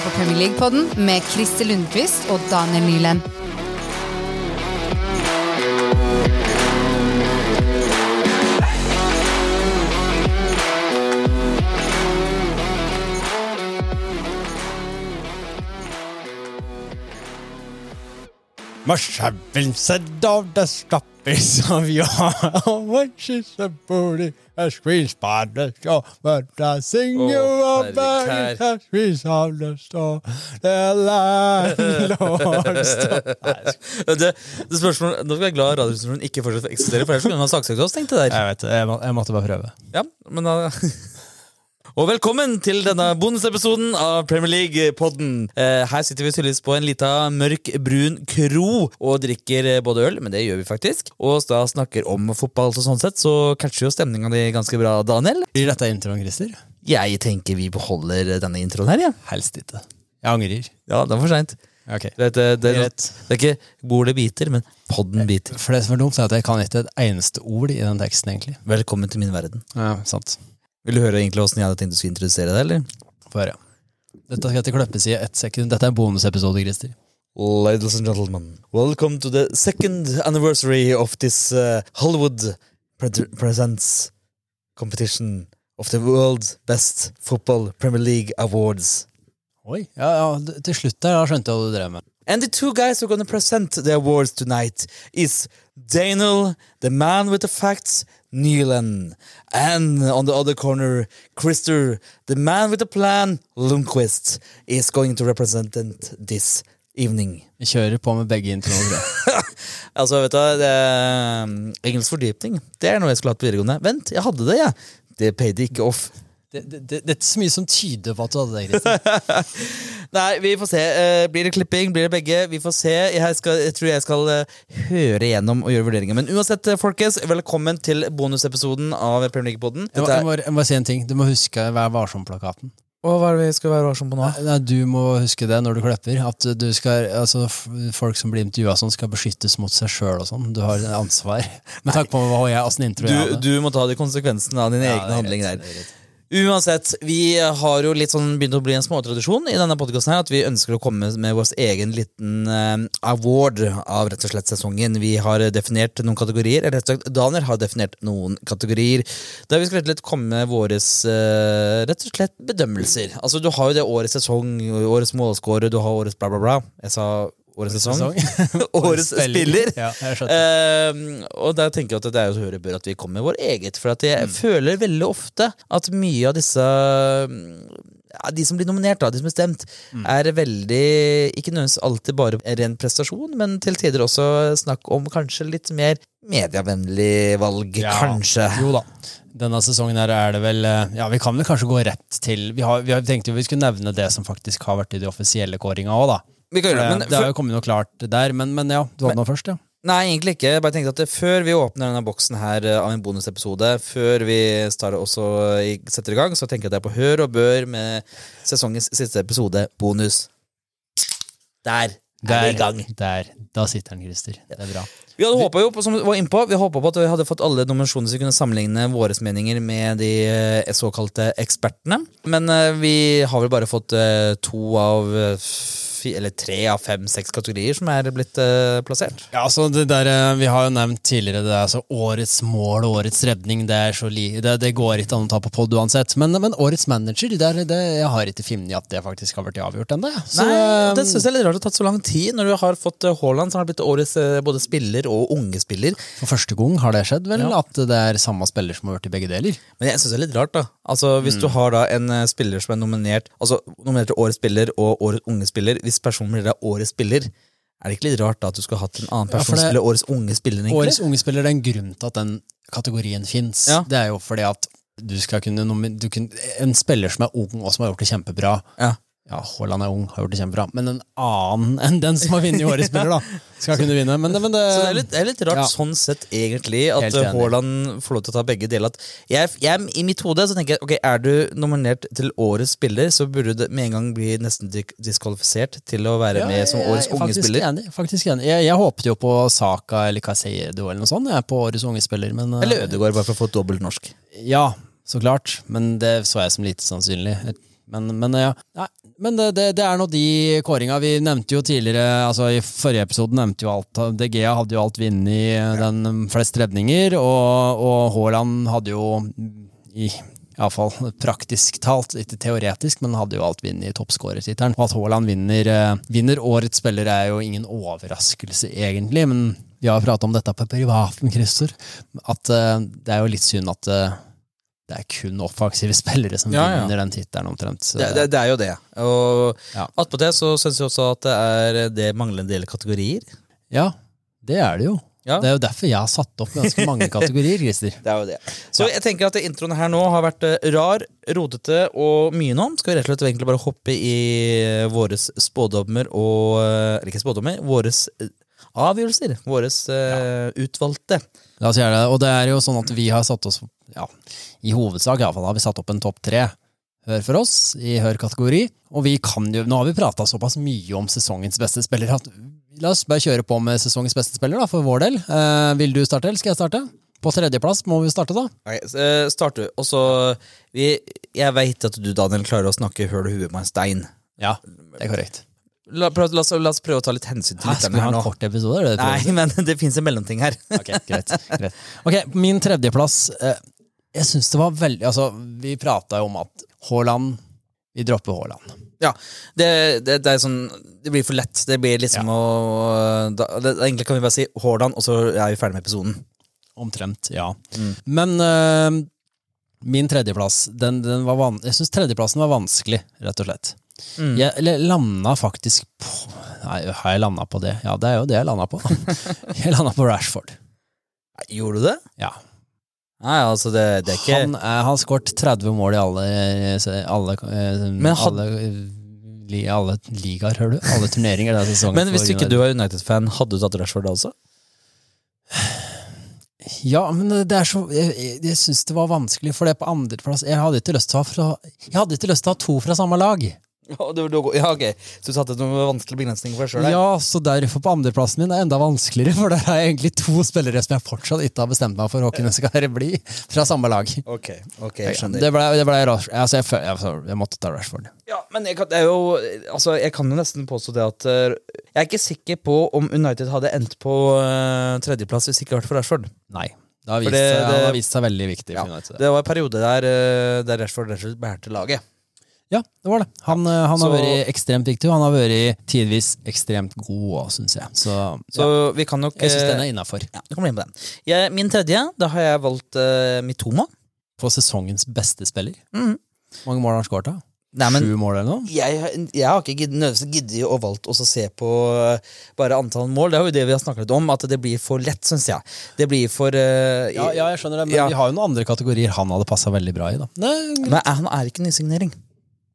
hører på Premier League-podden med Christer Lundqvist og Daniel Nyland. Must have det said of of your when she's a booty, a squeeze by the shore, but I sing oh, you a bag, a squeeze of the store, the landlord. Det, det spørsmålet, nå skal jeg glad Radioresepsjonen ikke fortsatt eksisterer, for ellers kunne hun ha saksøkt oss. tenkte jeg der. Jeg vet, jeg, må, jeg måtte bare prøve. Ja, men da... Og velkommen til denne bonusepisoden av Premier League-podden. Eh, her sitter vi tydeligvis på en lita mørk, brun kro og drikker eh, både øl, men det gjør vi faktisk. Og da snakker om fotball, så sånn sett så catcher jo stemninga di ganske bra, Daniel. Blir dette introen, Christer? Jeg tenker vi beholder denne introen her, ja. Helst ikke. Jeg angrer. Ja, det er for seint. Okay. Det, det, det, det er ikke bordet biter, men podden biter. For det som er dumt, er at jeg kan ikke et eneste ord i den teksten, egentlig. Velkommen til min verden. Ja, sant. Vil du høre egentlig hvordan jeg hadde tenkt du skulle introdusere deg, eller? Få høre. Dette skal til Kleppes i ett sekund. Dette er en bonusepisode, Christer. Ladies and gentlemen, welcome to the second anniversary of this uh, Hollywood pre- presents competition of the world's best football Premier League awards. Oi. Ja, ja, til slutt der, da skjønte jeg hva du drev med. And the two guys who are going to present the awards tonight is Daniel, the man with the facts, Nyland, and on the other corner, Krister, the man with the plan, Lundqvist, is going to represent this evening. Vi kjører på med begge introene. Altså, vet du, det det, engelsk fordypning, det er noe jeg skulle hatt på videregående. Vent, jeg hadde det, jeg. Det paid ikke off. Det, det, det, det er ikke så mye som tyder på at du hadde det, Christer. Nei, vi får se. Eh, Blir det klipping? Blir det begge? Vi får se. Jeg, skal, jeg tror jeg skal eh, høre igjennom og gjøre vurderinger. Men uansett, eh, folkens, velkommen til bonusepisoden av Premier League-poden. Jeg jeg, må, jeg må si en ting. Du må huske Vær varsom-plakaten. Og hva er det vi skal være varsom på nå? Nei, Du må huske det når du klipper. At du skal, altså, folk som blir intervjua sånn, skal beskyttes mot seg sjøl og sånn. Du har ansvar. Med tanke på hva jeg, åssen intro jeg Du, hadde. du må ta de konsekvensene av dine Ja, egne er handlinger der. Uansett, vi har jo litt sånn begynt å bli en småtradisjon i denne podkasten at vi ønsker å komme med vår egen liten eh, award av rett og slett sesongen. Vi har definert noen kategorier, eller rett og slett Daniel har definert noen kategorier, der vi skal rett og slett komme med våre rett og slett bedømmelser. Altså, du har jo det årets sesong, årets målscorer, du har årets bla, bla, bla. Jeg sa årets sesong. årets spiller. Ja, uh. Og der tenker jeg at det er jo så bør at vi kommer med vår eget. For at Mm. jeg føler veldig ofte at mye av disse ja, De som blir nominert, da, de som er stemt, Mm. er veldig Ikke nødvendigvis alltid bare ren prestasjon, men til tider også snakk om kanskje litt mer medievennlig valg, Ja. kanskje. Jo da. Denne sesongen her er det vel eh, Ja, vi kan vel kanskje gå rett til Vi, har, vi tenkte jo vi skulle nevne det som faktisk har vært i de offisielle kåringa òg, da. Vi kan gjøre det, det, men det har jo kommet noe klart der, men, men ja, du hadde noe først, ja. Nei, egentlig ikke. Jeg bare tenkte at Før vi åpner denne boksen her eh, av en bonusepisode, før vi også setter i gang, så tenker jeg at jeg er på hør og bør med sesongens siste episode, bonus. Der er vi i gang. Der. Da sitter den, Christer. Det er bra. Vi hadde håpet jo, på, som vi var innpå, vi håpet på at vi hadde fått alle nominasjoner så vi kunne sammenligne våre meninger med de eh, såkalte ekspertene. Men eh, vi har vel bare fått eh, to av eh, eller tre av fem, seks kategorier som er blitt uh, plassert. Ja, altså det der, eh, Vi har jo nevnt tidligere det er altså årets mål og årets redning. Det er det, det går ikke an å ta på pod uansett. Men, men årets manager, det det, jeg har ikke funnet at det faktisk har blitt avgjort ennå. Eh, det synes jeg er litt rart det har tatt så lang tid, når du har fått Haaland, som har blitt årets både spiller og unge spiller. For første gang har det skjedd, vel? Ja. At det er samme spiller som har vært i begge deler? Men jeg synes det er litt rart, da. Altså, Hvis du har da en spiller som er nominert Altså nominert til årets spiller og årets unge spiller, hvis personen blir da årets spiller, er det ikke litt rart da at du skulle hatt en annen person ja, det- spille årets unge spiller? egentlig? Årets unge spiller, det er en grunn til at den kategorien fins. Ja. Det er jo fordi at du skal kunne, du kunne En spiller som er ung og som har gjort det kjempebra Ja. Ja, Haaland er ung, har gjort det kjempebra, men en annen enn den som har vunnet årets spiller, da, skal kunne vinne. Men, men det, Så det er litt, det er litt rart Ja. sånn sett, egentlig, at. Haaland får lov til å ta begge deler. Jeg, jeg, I mitt hode så tenker jeg ok, er du nominert til årets spiller, så burde du med en gang bli nesten diskvalifisert til å være med som årets jeg unge spiller. Enig, faktisk enig. Jeg, jeg håpet jo på Saka eller Caseido eller noe sånt, jeg er på årets unge spiller, men eh, Eller Ødegaard, bare for å få dobbelt norsk. Ja, så klart, men det så jeg som lite sannsynlig. Men, men, ja, nei, men det, det, det er nå de kåringa. Vi nevnte jo tidligere, altså i forrige episode nevnte jo alt DG hadde jo alt vunnet i den flest redninger, og, og Haaland hadde jo i Iallfall praktisk talt, ikke teoretisk, men hadde jo alt vunnet i toppskårertittelen. Og at Haaland vinner, eh, vinner årets spiller er jo ingen overraskelse, egentlig. Men vi har pratet om dette på privaten, Christer. At eh, det er jo litt synd at eh, det er kun offensive spillere som Ja, ja. vinner den tittelen, omtrent. Så- Det, det, det er jo det. Og Ja. attpåtil det så syns jeg også at det er det mangler en del kategorier. Ja, det er det jo. Ja. Det er jo derfor jeg har satt opp ganske mange kategorier, Christer. Det er jo det. Så jeg tenker at introen her nå har vært eh, rar, rodete og mye nå. Skal vi rett og slett egentlig bare hoppe i våre spådommer og eh, Eller ikke spådommer, våre avgjørelser. Våre utvalgte. La oss gjøre det. Og det er jo sånn at vi har satt oss ja, I hovedsak iallfall har vi satt opp en topp tre hør for oss i hør-kategori. Og vi kan jo, nå har vi prata såpass mye om sesongens beste spiller at la oss bare kjøre på med sesongens beste spiller, da, for vår del. Eh, vil du starte, eller skal jeg starte? På tredjeplass må vi starte, da. Okay, eh, start du. Og så Jeg veit at du, Daniel, klarer å snakke høl i huet med en stein. Ja, det er korrekt. La, prøv, la, oss, la oss prøve å ta litt hensyn til lytterne her en nå. kort episode? Det Nei, men det fins en mellomting her. Ok, greit, greit. Ok, min tredjeplass eh, Jeg syns det var veldig Altså, vi prata jo om at Haaland Vi dropper Haaland. Ja, det, det, det er sånn Det blir for lett. Det blir liksom å da, det, Egentlig kan vi bare si Haaland, og så er vi ferdig med episoden. Omtrent, ja. Men eh, min tredjeplass, den, den var van Jeg syns tredjeplassen var vanskelig, rett og slett. Jeg eller, landa faktisk på Nei, har jeg landa på det? Ja, det er jo det jeg landa på. jeg landa på Rashford. Gjorde du det? Ja. Nei, altså, det, det er ikke Han er- har skåret 30 mål i alle, alle, eh, Men had- alle, alle ligaer, hører du? Alle turneringer denne sesongen. Men hvis ikke du var United-fan, hadde du tatt Rashford da også? Ja, men det er så Jeg, jeg, jeg syns det var vanskelig, for det på andreplass Jeg hadde ikke lyst til å ha fra, Jeg hadde ikke lyst til å ha to fra samme lag. Ja, ok. Så du satte noen vanskelige begrensninger for deg sjøl? Ja, så derfor på andreplassen min er enda vanskeligere, for der har jeg egentlig to spillere som jeg fortsatt ikke har bestemt meg for hvem skal bli fra samme lag. Ok, ok, skjønner. Det ble, det ble Rash- altså jeg, jeg, jeg måtte ta Rashford. Ja, men jeg kan, det jo, altså, jeg kan jo nesten påstå det at eh, Jeg er ikke sikker på om United hadde endt på uh, tredjeplass hvis ikke det hadde vært for Rashford. Nei. Det har vist, det- seg- han det- har vist seg veldig viktig Ja. Det var en periode der, eh, der Rashford Rashford bærte laget. Ja, det var det. Han, han så, har vært ekstremt viktig, og han har vært tidvis ekstremt god òg, syns jeg. Så, Så ja, vi kan nok jeg syns eh, den er innafor. ja, vi kommer inn på den. Jeg, min tredje, da har jeg valgt uh, Mitoma. For sesongens beste spiller. Mm. Mange mål har han skåret? Sju mål eller noe? jeg, jeg har ikke nødvendigvis giddet å valgt å se på eh, bare antall mål. Det er jo det vi har snakket om, at det blir for lett, syns jeg. Det blir for uh, Ja, ja, jeg skjønner det, men vi har jo noen andre kategorier han hadde passa veldig bra i. da. Nei, Men han er ikke nysignering.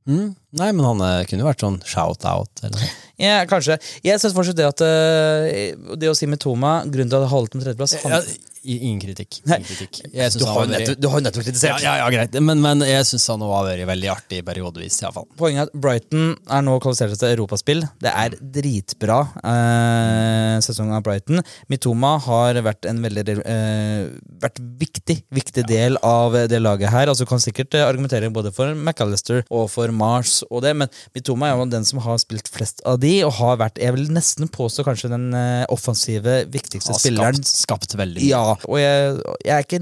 Mm, nei men han eh, kunne jo vært sånn shout-out eller noe. Ja, kanskje. Jeg syns fortsatt det at eh, Det å si Mitoma, grunnen til at jeg holdt med tredjeplass Ja, ingen kritikk. Ingen kritikk. Du, har nettopp, du har jo nettopp kritisert. ja, ja, greit. Men, men jeg syns han har vært veldig artig periodevis, iallfall. Poenget er at Brighton er nå kvalifisert til europaspill. Det er dritbra eh, sesong av Brighton. Mitoma har vært en veldig eh, vært viktig viktig del av det laget her. Altså Kan sikkert eh, argumentere både for McAllister og for Mars, og det, men Mitoma er jo den som har spilt flest av de, og har vært jeg vil nesten påstå kanskje den eh, offensive, viktigste spilleren. skapt, skapt veldig mye. Ja, og jeg, jeg, er ikke,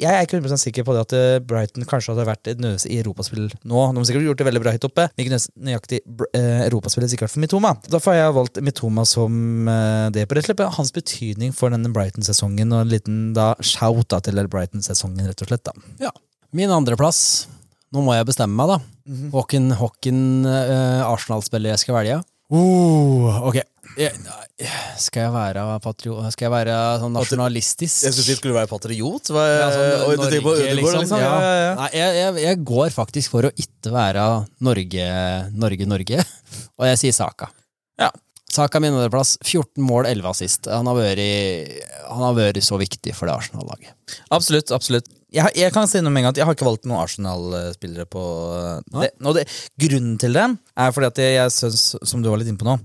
jeg er ikke 100 sikker på det at eh, Brighton kanskje hadde vært et nøse i europaspill nå. De har sikkert gjort det veldig bra høyt oppe, men ikke nøyaktig eh, europaspill sikkert for Mitoma. Derfor har jeg valgt Mitoma som eh, det på rett og slett. Hans betydning for denne Brighton-sesongen, og en liten da shout da, til Brighton-sesongen, rett og slett. da. Ja. Min andreplass Nå må jeg bestemme meg, da. Mhm. Hvilken hvilken, eh, Arsenal-spiller jeg skal velge. Uh, ok. Jeg, skal jeg være patrio... Skal jeg være sånn nasjonalistisk? Jeg skulle være patriot. Ja, sånn Norge, liksom. Ja. Nei, jeg, jeg, jeg går faktisk for å ikke være Norge, Norge, Norge. Og jeg sier Saka. Ja. Saka min andreplass. 14 mål, 11 assist. Han har vært, han har vært så viktig for det Arsenal-laget. Absolutt. absolutt. Jeg, jeg kan si noe med en gang at jeg har ikke valgt noen Arsenal-spillere på det. Og det, Grunnen til det er fordi at jeg, jeg syns, som du var litt inne på nå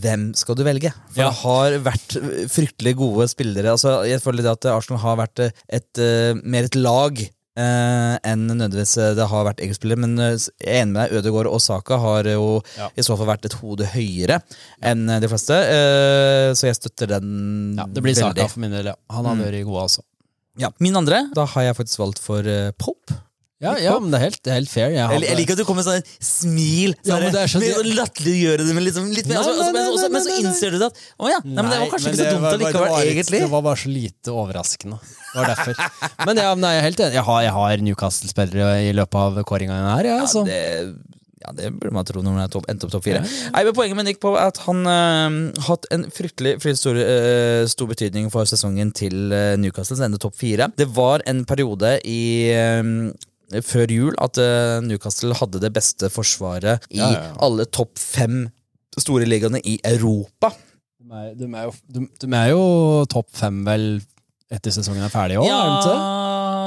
hvem skal du velge? For Ja. det har vært fryktelig gode spillere. Altså, jeg føler det at Arsenal har vært et, et, mer et lag eh, enn nødvendigvis eh, det har vært enkeltspillere. Men eh, jeg er enig med deg, Ødegaard og Saka har jo Ja. i så fall vært et hode høyere enn de fleste. eh, så jeg støtter den Ja, det blir veldig. Saka for min del, ja. Han har vært god, altså. Ja. Min andre, da har jeg faktisk valgt for eh, Pope. Ja, ja, men det er helt, det er helt fair. Jeg Jeg, jeg liker at du kommer med sånn smil. Ja, men det er så- med sånn Latterliggjøre det, men liksom litt. Altså, altså, men, nei, også, men så innser du det at å ja, nei, men det var kanskje ikke så dumt var- det allikevel, var egentlig. Det var bare så lite overraskende. Det var derfor. Men ja, nei, jeg er helt enig. Jeg har, har Newcastle-spillere i løpet av kåringa her. Ja, så. Ja, det, ja, det burde man tro når man endte opp topp fire. Men Poenget med Nick på er at han har hatt en fryktelig, fryktelig stor, uh, stor betydning for sesongen til uh, Newcastle, som endte topp fire. Det var en periode i eh, før jul at eh, Newcastle hadde det beste forsvaret i Ja, ja, ja. alle topp fem store ligaene i Europa. De er, de er jo, de, de er jo topp fem vel etter sesongen er ferdig òg, det?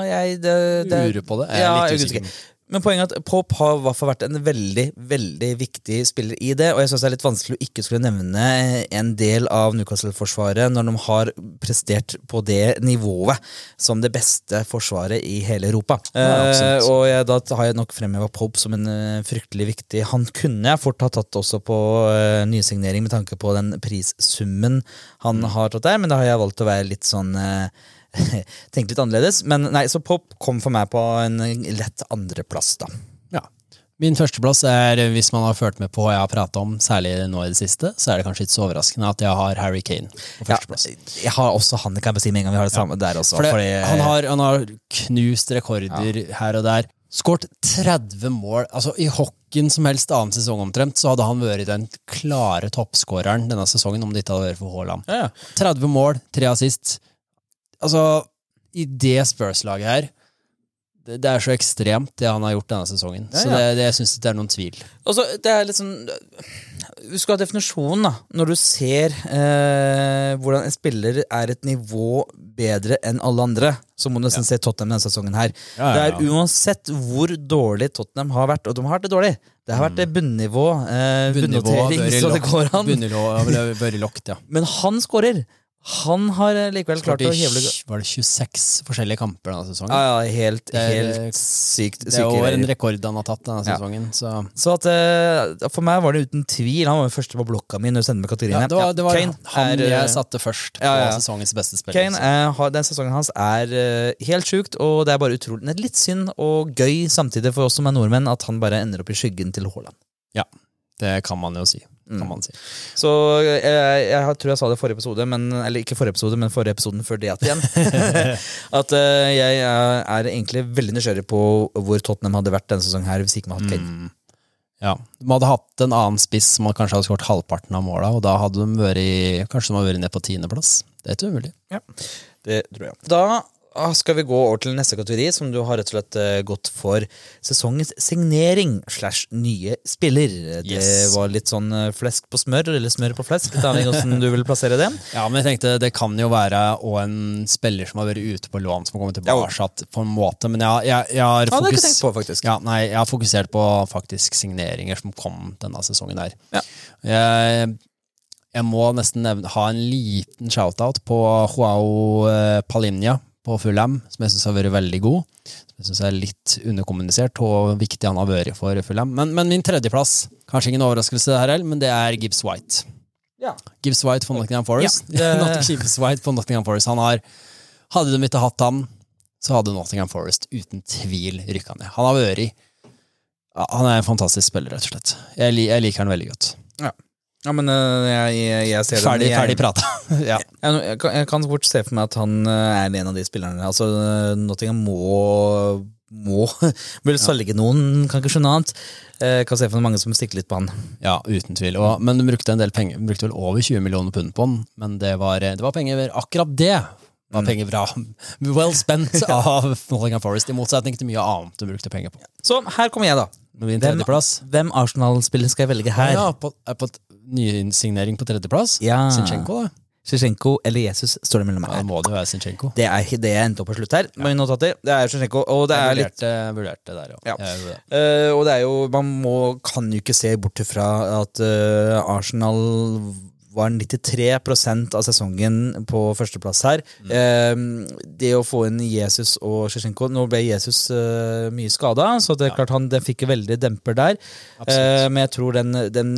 jeg, det, det, Lurer på det. Jeg er Ja, litt usikker. Men poenget er at Pop har i hvert fall vært en veldig veldig viktig spiller i det. Og jeg synes det er litt vanskelig å ikke skulle nevne en del av Newcastle-forsvaret når de har prestert på det nivået som det beste forsvaret i hele Europa. Ja, eh, og jeg, da har jeg nok fremheva Pope som en uh, fryktelig viktig Han kunne jeg fort ha tatt også på uh, nysignering med tanke på den prissummen han Mm. har tatt der, men da har jeg valgt å være litt sånn eh, Tenke litt annerledes. Men nei, så Pop kom for meg på en lett andreplass, da. Ja. Min førsteplass er, hvis man har ført med på hva jeg har prata om, særlig nå i det siste, så er det kanskje ikke så overraskende at jeg har Harry Kane på Ja, førsteplass. jeg har også han, kan jeg si med en gang vi har det samme der også. For det, fordi- han, har, han har knust rekorder her og der. Skåret 30 mål. Altså I hockeyen som helst annen sesong omtrent, så hadde han vært den klare toppskåreren denne sesongen om det ikke hadde vært for Haaland. ja, ja. 30 mål, tre assist. Altså, i det Spurs-laget her det, det er så ekstremt, det han har gjort denne sesongen. Ja, Så det, det, jeg syns det er noen tvil. Altså, det er litt sånn Du skal ha definisjonen, da. Når du ser eh, hvordan en spiller er et nivå bedre enn alle andre, så må du nesten se Tottenham denne sesongen her. Ja, ja, Det er uansett hvor dårlig Tottenham har vært, og de har vært det dårlig. Det har vært det bunnivå, eh, bunnotering, så det går an. Bunnivå har bør, vært lokt, ja. Men han skårer! Han har eh, likevel klart å hive var det 26 forskjellige kamper denne sesongen? Ja, ja, helt, Det helt sykt. det er over en rekord han har tatt denne Ja. sesongen. Så. Så at, eh, for meg var det uten tvil Han var den første på blokka mi når du sendte meg kategorien. Ja, det var, det var Kane han er, eh, jeg satte først på ja, ja. sesongens beste spiller. Kane er, Den sesongen hans er eh, helt sjukt, og det er bare utrolig Det er litt synd og gøy samtidig for oss som er nordmenn at han bare ender opp i skyggen til Haaland. Ja, det kan man jo si. Mm. Kan man si. Så jeg, jeg, tror jeg sa det i forrige episode, men, eller ikke forrige episode, men forrige episoden før det igjen. at uh, jeg er, er egentlig veldig nysgjerrig på hvor Tottenham hadde vært denne sesongen her hvis ikke man hadde hatt Kane. Mm. Ja, De hadde hatt en annen spiss som kanskje hadde skåret halvparten av måla, og da hadde de vært kanskje de hadde vært ned på tiendeplass. Det er ikke umulig. Det tror jeg. Da skal vi gå over til neste kategori, som du har rett og slett eh, gått for sesongens signering slash nye spiller. Det Yes. var litt sånn eh, flesk på smør, eller smør på flesk, litt avhengig hvordan du vil plassere det. Ja, men jeg tenkte det kan jo være og en spiller som har vært ute på lån, som har kommet tilbake på en måte, men jeg, jeg, jeg har Ja, fokus- ja, på. Ja, nei, jeg har fokusert på faktisk signeringer som kom denne sesongen her. Ja. Jeg, jeg må nesten nevne, ha en liten shout-out på Joao eh, Palinja på Fulham, som jeg syns har vært veldig god. Som jeg synes er litt underkommunisert og viktig han har vært for Fulham. Men, men min tredjeplass, kanskje ingen overraskelse her heller, men det er Gibbs White. Ja. Gibbs White for Nottingham Forest. Ja, Gibbs White for Nottingham Forest. Han har, hadde de ikke hatt han, så hadde Nottingham Forest uten tvil rykka ned. Han har vært ja, Han er en fantastisk spiller, rett og slett. Jeg, jeg liker han veldig godt. Ja, men eh, jeg, jeg, jeg ser Ferdig, ferdig prata. ja. Jeg, jeg, kan, jeg kan fort se for meg at han eh, er en av de spillerne. Altså, eh, Nottingham må må vel selge noen, kan ikke skjønne annet. Eh, kan se for mange som stikker litt på han. ja, uten tvil. Og, men de brukte en del penger. De brukte vel over 20 millioner pund på han, men det var, det var penger Akkurat det var penger bra. Well spent av Nottingham Forest, i motsetning til mye annet de brukte penger på. Så her kommer jeg, da. Hvem, hvem Arsenal-spiller skal jeg velge her? Ja, på, på nysignering på tredjeplass. Ja. Sinchenko, da. Shevchenko eller Jesus står det mellom Ja, her. må det være Zinchenko. Det er det jeg endte opp på slutt her. Med notater. Det er Shevchenko, og det er litt Jeg vurderte, det der, ja. Ja. Det. Eh, og det er jo Man må, kan jo ikke se bort fra at uh, Arsenal var 93% av sesongen på førsteplass her. Eh, det å få inn Jesus og Sjesjenko Nå ble Jesus eh, mye skada, så det er klart han det fikk veldig demper der. Eh, men jeg tror den, den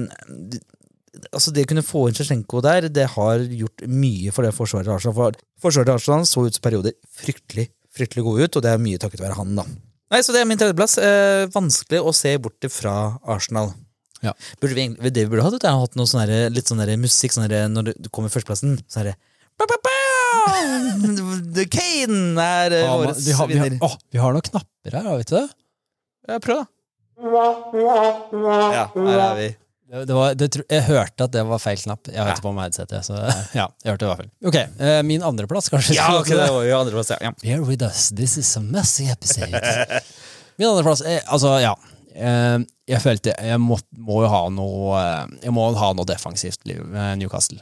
Altså Det å kunne få inn Sjesjenko der, det har gjort mye for det forsvaret til Arsenal. For forsvaret til Arsenal så ut som perioder fryktelig fryktelig gode ut, og det er mye takket være han, da. Nei, Så det er min tredjeplass. Eh, vanskelig å se bort fra Arsenal. Ja. Burde vi det vi burde hatt, det er hatt noe sånn litt sånn musikk sånn når du kommer i førsteplassen. Sånn herre The Kane er eh, Ja, men årets vi, har, vi, har, vinner. åh, vi har noen knapper her, har vi ikke det? Ja, prøv, da. Ja, her er vi. Det, var, det, jeg hørte at det var feil knapp. Jeg har ikke på meg headsetet. Så ja, jeg hørte det var feil. Ok, uh, Min andreplass, kanskje? Ja, ok, det var jo andreplass, ja. Here with us, this is a messy episode. Min andreplass er Altså, ja. Eh, jeg følte jeg må, må jo ha noe eh, Jeg må ha noe defensivt liv med Newcastle.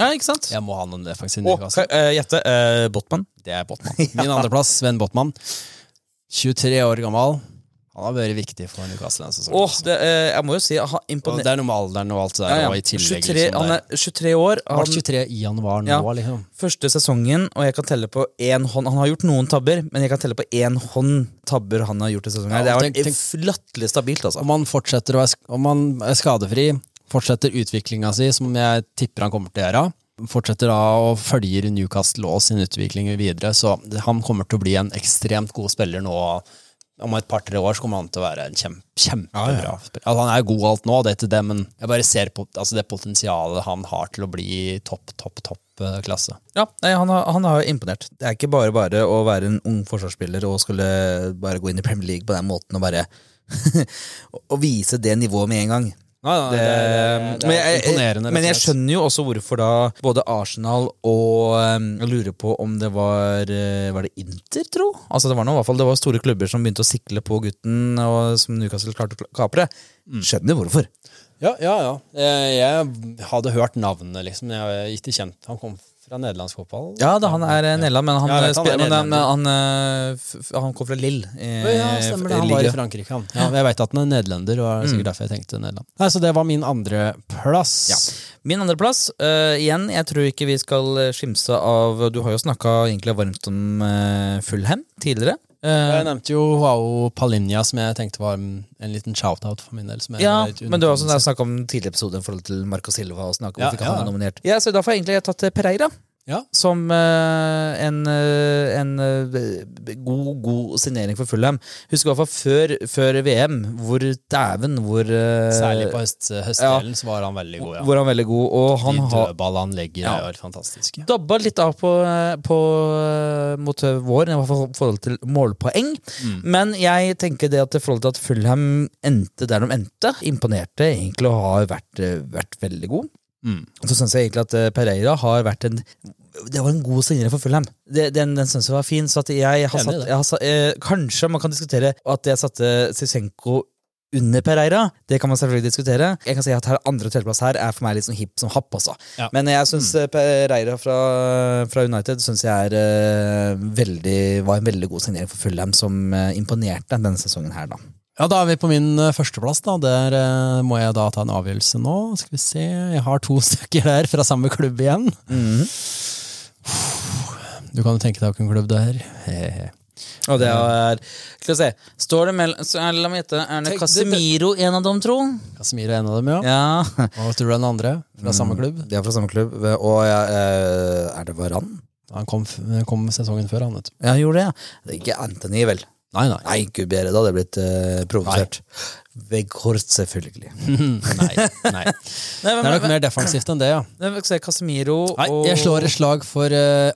Ja, ikke sant? Jeg må ha noe defensivt Newcastle. eh, Gjette. uh, Botman. Det er Botman. Min andreplass, Sven Botman. 23 år gammel. Han har vært viktig for Newcastle denne sesongen. Åh, det, eh, jeg må jo si jeg har imponert. det er noe med alderen og alt det der. Ja, ja. Og i tillegg 23, liksom, han er 23 år. Han Han, 23 i januar nå, Ja. liksom. første sesongen, og jeg kan telle på én hånd Han har gjort noen tabber, men jeg kan telle på én hånd tabber han har gjort i sesongen. Ja, det tenk- latterlig stabilt, altså. Om han fortsetter å være, om han er skadefri, fortsetter utviklinga si, som jeg tipper han kommer til å gjøre, fortsetter da og følger Newcastle og sin utvikling videre, så han kommer til å bli en ekstremt god spiller nå. Om et par-tre år så kommer han til å være en kjempe, kjempebra Ja, ja. spiller. Altså, han er god alt nå, det er til det, men jeg bare ser på altså, det potensialet han har til å bli topp, topp, topp eh, klasse. Ja, nei, han, har, han har imponert. Det er ikke bare bare å være en ung forsvarsspiller og skulle bare gå inn i Premier League på den måten og bare Å vise det nivået med en gang. Det, men, jeg, imponerende. men jeg rett og slett. skjønner jo også hvorfor da både Arsenal og um, Jeg lurer på om det var eh, Var det Inter, tro? Altså Det var noe, i hvert fall Det var store klubber som begynte å sikle på gutten, og som Newcastle klarte å kapre. Skjønner Skjønner hvorfor. Ja, ja, ja. Jeg, jeg hadde hørt navnet, liksom. Jeg er ikke kjent. Han kom fra nederlandsk fotball. Ja, da, han er eh, Nederland, men han, Ja, vet han er spiller- men, eh, men han, eh, f- han kom fra Lill. eh, Ja, stemmer det. Han var i Frankrike, han. Ja, jeg veit at han er nederlender, og det er Mm. sikkert derfor jeg tenkte Nederland. Nei, Så det var min andreplass. Ja. Min andreplass, uh, igjen, jeg tror ikke vi skal eh, skimse av Du har jo snakka egentlig varmt om uh, Fulham tidligere. Eh, Jeg nevnte jo Joao Palinja, som jeg tenkte var en en liten shout-out for min del. Ja, men du har også snakka om tidligere episode i forhold til Marco Silva. Og om Ja, ja, han er nominert Ja, så Da får jeg egentlig tatt eh, Pereira. Ja. Som eh, en, eh, en eh, god, god signering for Fulham. Husker i hvert fall før, før VM, hvor dæven hvor Særlig på høst, høstdelen så var han veldig god, ja. Hvor han veldig god. Og han De har dødballene han legger, Ja. er fantastiske. dabba litt av på, på, mot vår, i hvert fall i forhold til målpoeng. Mm. Men jeg tenker det at i forhold til at Fulham endte der de endte, imponerte egentlig og har vært, vært veldig god. Mm. Så syns jeg egentlig at eh, Pereira har vært en det var en god signering for Fulham. Det- Den, den synes jeg var fin. Så at jeg har satt, jeg har satt eh, Kanskje man kan diskutere at jeg satte Sisenko under Pereira. Det kan man selvfølgelig diskutere. Jeg kan si at her andre og tredjeplass her er for meg litt sånn hipp som happ. Også. Ja. Men jeg syns Pereira fra, fra United synes jeg er, eh, veldig, var en veldig god signering for Fulham, som eh, imponerte denne sesongen her, da. Ja, Da er vi på min eh, førsteplass. da. Der eh, må jeg da ta en avgjørelse nå. Skal vi se, Jeg har to stykker der fra samme klubb igjen. Du kan jo tenke deg hvilken klubb det er. Og det er Skal vi se. Står det mellom er La meg gjette. Er det Casemiro en av dem, tro? Casemiro er en av dem, ja. Ja. Og tror du den andre? Fra samme klubb? De er fra samme klubb. Og eh, er det Varan? Han kom, kom sesongen før, han, vet du. Ja, gjorde det, ja. Det er ikke Anthony, vel? Nei, nei. Nei, gud bedre, da hadde jeg blitt uh, provosert. Veghorst, selvfølgelig. nei, nei. Nei, Det er nok mer defensivt enn det, ja. Nei, men se, Casemiro Nei, og jeg slår et slag for uh,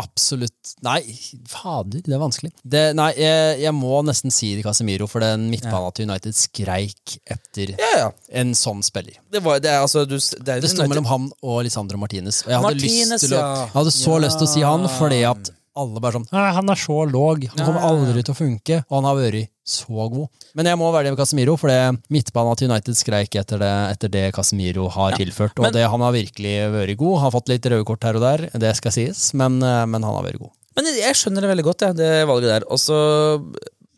absolutt Nei, fader, det er vanskelig. Det, nei, jeg, jeg må nesten si det Casemiro, for den midtbanen til United skreik etter Ja, ja. en sånn spiller. Det, var, det er altså du, det Det sto mellom han og Lisandro Martinez. Og jeg hadde, Martinez, å, jeg hadde så lyst til å si han, fordi at alle bare sånn «Nei, Han er så låg, han kommer Ja, ja, ja. aldri til å funke. Og han har vært så god. Men jeg må være det med Casemiro, for det midtbanen til United skreik etter det, etter det Casemiro har tilført. Og Men- det, han har virkelig vært god. Han har fått litt røde kort her og der, det skal sies, men, eh, men han har vært god. Men jeg skjønner det veldig godt, jeg, det valget der. Og så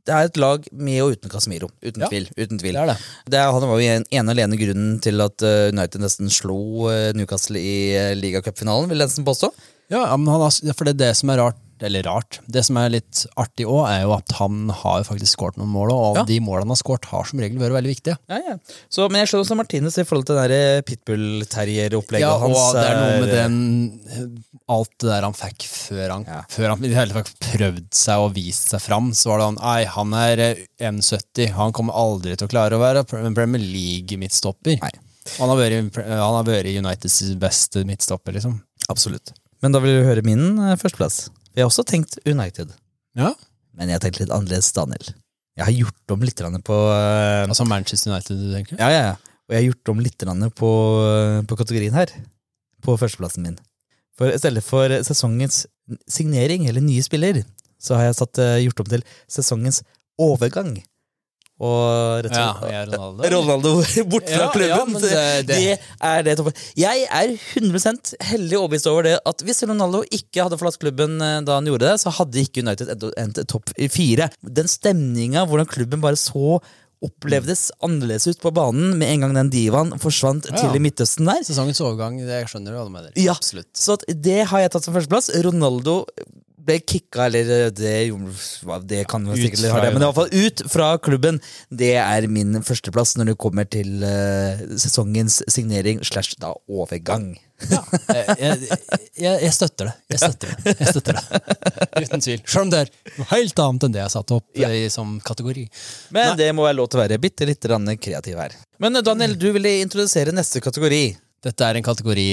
det er et lag med og uten Casemiro. Uten Ja, tvil. uten tvil. det er det. Det han var jo en, ene og alene grunnen til at eh, United nesten slo eh, Newcastle i uh, ligacupfinalen, vil jeg nesten påstå. Ja, men han har, for det er det som er rart, eller rart, det som er litt artig òg, er jo at han har faktisk skåret noen mål, og Ja. de målene han har skåret, har som regel vært veldig viktige. Ja, ja. Så, men jeg slår også Martinez i forhold til det der pitbull-terrier-opplegget Ja, og hans. det er noe med er- den Alt det der han fikk før han, Ja. før han i det hele tatt prøvd seg og vist seg fram, så var det han Nei, han er eh, 1,70. Han kommer aldri til å klare å være Pre- Premier League-midtstopper. Han har vært han har vært Uniteds beste midtstopper, liksom. Absolutt. Men da vil du høre min eh, førsteplass. Jeg har også tenkt United, Ja. men jeg har tenkt litt annerledes, Daniel. Jeg har gjort om litt på eh, Altså Manchester United, du tenker? Ja, ja, ja. Og jeg har gjort om litt på, på kategorien her. På førsteplassen min. For i stedet for sesongens signering, eller nye spiller, så har jeg satt, eh, gjort om til sesongens overgang. Og rett og Ja, er Ronaldo. Ronaldo bort fra Ja, klubben. ja, det- det- det er det toppen. Jeg er 100 heldig overbevist over det at hvis Ronaldo ikke hadde forlatt klubben eh, da han gjorde det, så hadde ikke United endt- topp fire. Den stemninga, hvordan klubben bare så opplevdes annerledes ut på banen med en gang den divaen forsvant Ja. til i Midtøsten der. Sesongens overgang, det skjønner du hva du mener. Ja, Absolutt. Så det har jeg tatt som førsteplass. Ronaldo ble kicka, eller det, det kan man sikkert ha det, men iallfall ut fra klubben. Det er min førsteplass når det kommer til uh, sesongens signering slash da overgang. jeg, jeg, jeg, jeg støtter det. Jeg støtter det. Jeg støtter det. Uten tvil. Selv om det er noe helt annet enn det jeg satte opp Ja. i, som kategori. Men det må være lov til å være bitte litt kreativ her. Men eh, Daniel, du ville introdusere neste kategori. Dette er en kategori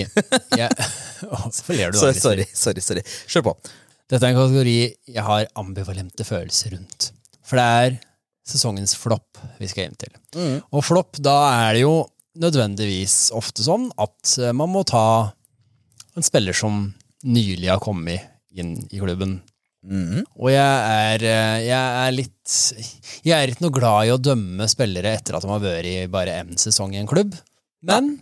jeg, oh, Hvorfor ler du? sorry, sorry, sorry. Kjør på. Dette er en kategori jeg har ambivalente følelser rundt. For det er sesongens flopp vi skal inn til. Og flopp, da er det jo nødvendigvis ofte sånn at eh, man må ta en spiller som nylig har kommet inn i klubben. Mm. Og jeg er, eh, jeg er litt Jeg er ikke noe glad i å dømme spillere etter at de har vært i bare én sesong i en klubb. Men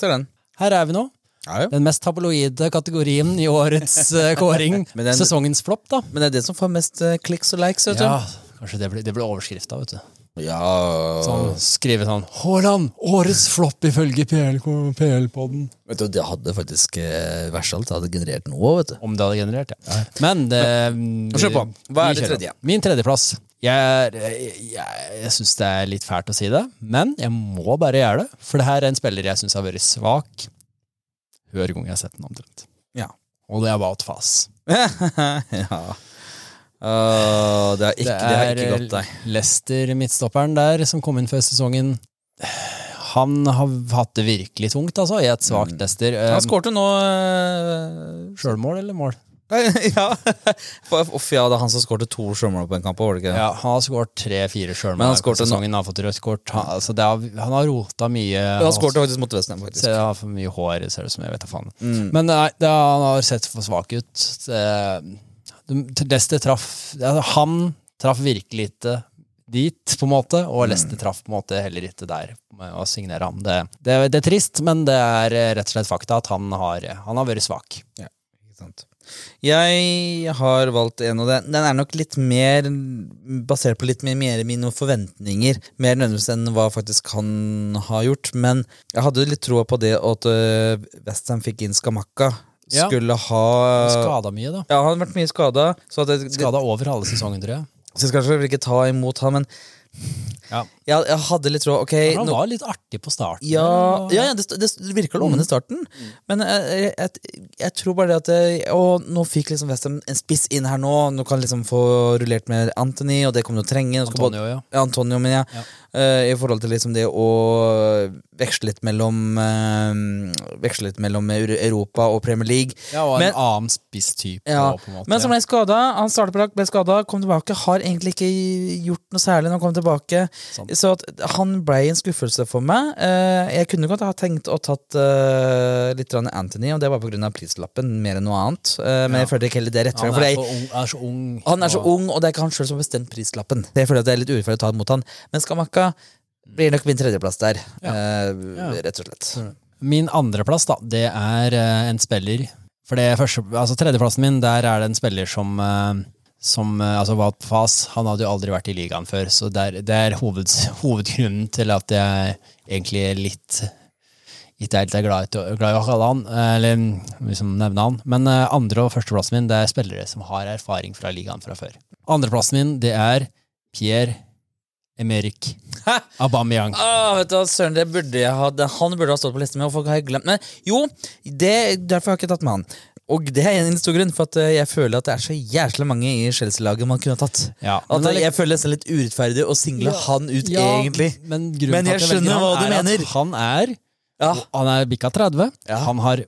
ja, her er vi nå. Ja, ja. Den mest tabloide kategorien i årets uh, kåring. Den- Sesongens flopp, da. Men det er det som får mest uh, kliks og likes, vet du. Ja, kanskje det blir, det blir overskrifta, vet du. Ja. Sånn, skrive sånn 'Haaland, årets flopp ifølge PL-podden'. Vet du, Det hadde faktisk eh, verst alt, det hadde generert noe, vet du. Om det hadde generert, ja. Men det Kjør på. Hva er det tredje? Min tredjeplass. Jeg, er- jeg, jeg syns det er litt fælt å si det, men jeg må bare gjøre det. For det her er en spiller jeg syns har vært svak hver gang jeg har sett den omtrent. Ja. Og det er Wout Fass. ja. Uh, det, har ikke, det, har ikke gått deg. Lester, midtstopperen der, som kom inn før sesongen. Han har hatt det virkelig tungt, altså, i et svakt Lester. Mm. Han Um, skårte nå uh, Sjølmål eller mål? ja. Uff, ja, det er han som skårte to sjølmål på en kamp. Var det ikke det? Ja, han har skåret tre-fire sjølmål på sesongen. Han har fått rødt kort. Han, altså, har, han har rota mye. Men han skårte faktisk mot Westham, faktisk. Ser, har for mye hår, ser det ut som. Jeg vet da faen. Mm. Men nei, det, han har sett for svak ut. Leicester traff altså, Han traff virkelig ikke dit, på en måte, og Mm. Traff på en måte heller ikke der med å signere ham. Det, det, det er trist, men det er eh, rett og slett fakta at han har, han har vært svak. Ja, Ikke sant. Jeg har valgt en, og den, den er nok litt mer basert på litt mer, mine forventninger. Mer nødvendigvis enn hva faktisk han har gjort. Men jeg hadde litt troa på det at uh, Westham fikk inn Skamakka. Skulle ha Skada mye, da. Ja, han har vært mye skada. Skada over halve sesongen, tror jeg. så jeg skal kanskje ikke ta imot han, men Ja. jeg, jeg hadde litt råd. Okay, Han nå, var litt artig på starten. ja, og- ja, ja det, det virker lovende i starten, men jeg, jeg, jeg, jeg tror bare det at jeg, Å, nå fikk liksom Westham en spiss inn her nå. Nå kan liksom få rullert med Anthony, og det kommer du å trenge. Både- Antonio, ja. ja, Antonio, men ja. Eh, I forhold til liksom det å veksle litt mellom eh, Veksle litt mellom Europa og Premier League. Ja, og en Men- annen spisstype. Ja, på en måte. Men som ble han skada. Han startet på lag, ble skada, kom tilbake. Har egentlig ikke gjort noe særlig når han kom tilbake. Sånn. Så at han ble en skuffelse for meg. Eh, Jeg kunne godt ha tenkt å tatt litt Anthony, og det var pga. prislappen mer enn noe annet. Men jeg følte ikke heller det rett han frem. For er, er så ung. han er så ung, og det er ikke han sjøl som har bestemt prislappen. Det jeg føler at det er litt urettferdig å ta imot han. Men Skamakka blir nok min tredjeplass der, ja. rett og slett. Min andreplass, da, det er eh, en spiller For det første, altså tredjeplassen min, der er det en spiller som, eh, som eh, altså Wout Fass, han hadde jo aldri vært i ligaen før, så det er, det er hoved, hovedgrunnen til at jeg egentlig er litt ikke helt er glad, i- glad i å kalle han, eh, eller liksom nevne han. Men eh, andre- og førsteplassen min det er spillere som har erfaring fra ligaen fra før. Andreplassen min det er Pierre Emerick Abameyang Aubameyang. Ah, vet du Søren, det burde jeg ha, det, han burde ha stått på lista mi, og folk har glemt Men jo, det, derfor har jeg ikke tatt med han. Og det er en stor grunn, for at eh, jeg føler at det er så jævlig mange i Chelsea-laget man kunne ha tatt. Ja, At er jeg føler det er litt urettferdig å single Ja, han ut, Ja, egentlig. Men, Men jeg skjønner hva du er mener. Han er, Ja. han er bikka 30. Ja. Han har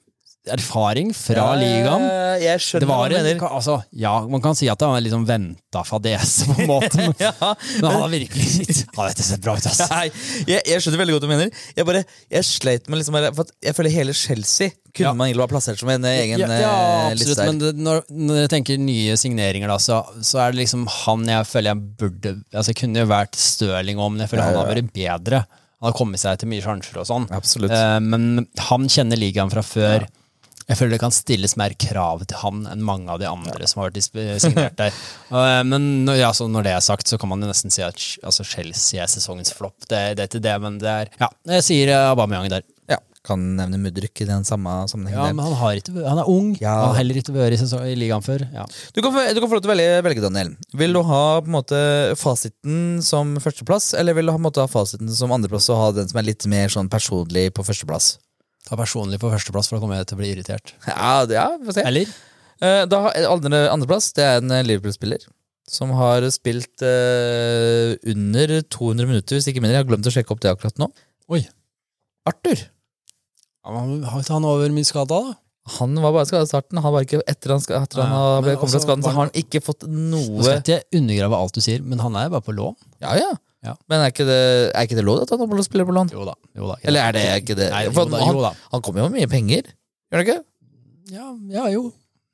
erfaring fra ligaen. Eh, Jeg Det skjønner hva du mener. altså, ja, Man kan si at det var en liksom venta fadese, på en måte. Men, Ja, men han har virkelig Han har ikke sett bra ut, ass. Nei, jeg, jeg skjønner veldig godt hva du mener. Jeg bare, jeg sleit med liksom for Jeg føler hele Chelsea kunne Ja. man egentlig ha plassert som en eh, egen ja, ja, eh, absolutt. Men det, når, når jeg tenker nye signeringer, da, så, så er det liksom han jeg føler jeg burde Altså, jeg kunne jo vært Stirling om, men jeg føler Ja, han ja, har vært bedre. Han har kommet seg til mye sjanser og sånn. Absolutt. Eh, men han kjenner ligaen fra før. Jeg føler det kan stilles mer krav til han enn mange av de andre som har vært signert der. Eh, men når, ja, så når det er sagt, så kan man jo nesten si at altså Chelsea er sesongens flopp. Det, det er til det, men det er Ja, jeg sier eh, Aubameyang der. Ja, Kan nevne Mudryk i den samme sammenhengen. Ja, men han, har ikke, han er ung. Ja. Han har heller ikke vært i, sesong, i ligaen før. Ja. Du, kan du kan få lov til å velge, velge, Daniel. Vil du ha på en måte fasiten som førsteplass, eller vil du ha, på en måte, ha fasiten som andreplass og ha den som er litt mer sånn personlig på førsteplass? Ta personlig på førsteplass, for da kommer jeg til å bli irritert. Ja, det- ja vi får se. Eller? Eh, Da har andre, Andreplass det er en eh, Liverpool-spiller som har spilt eh, under 200 minutter, hvis ikke mindre. Jeg har glemt å sjekke opp det akkurat nå. Oi. Arthur. Ja, men Har ikke han over mye skada, da? Han var bare skada i starten. Han var ikke, etter han, etter han Ja, har men kommet fra skaden, så har han ikke fått noe Nå skal ikke jeg undergrave alt du sier, men han er bare på lån. Ja, ja. Ja. Men er ikke, det, er ikke det lov at han spiller på lån? Jo da. Jo da Eller er det ikke det? Nei, For jo da, han, jo da. han kommer jo med mye penger, gjør han ikke? Ja, ja, jo.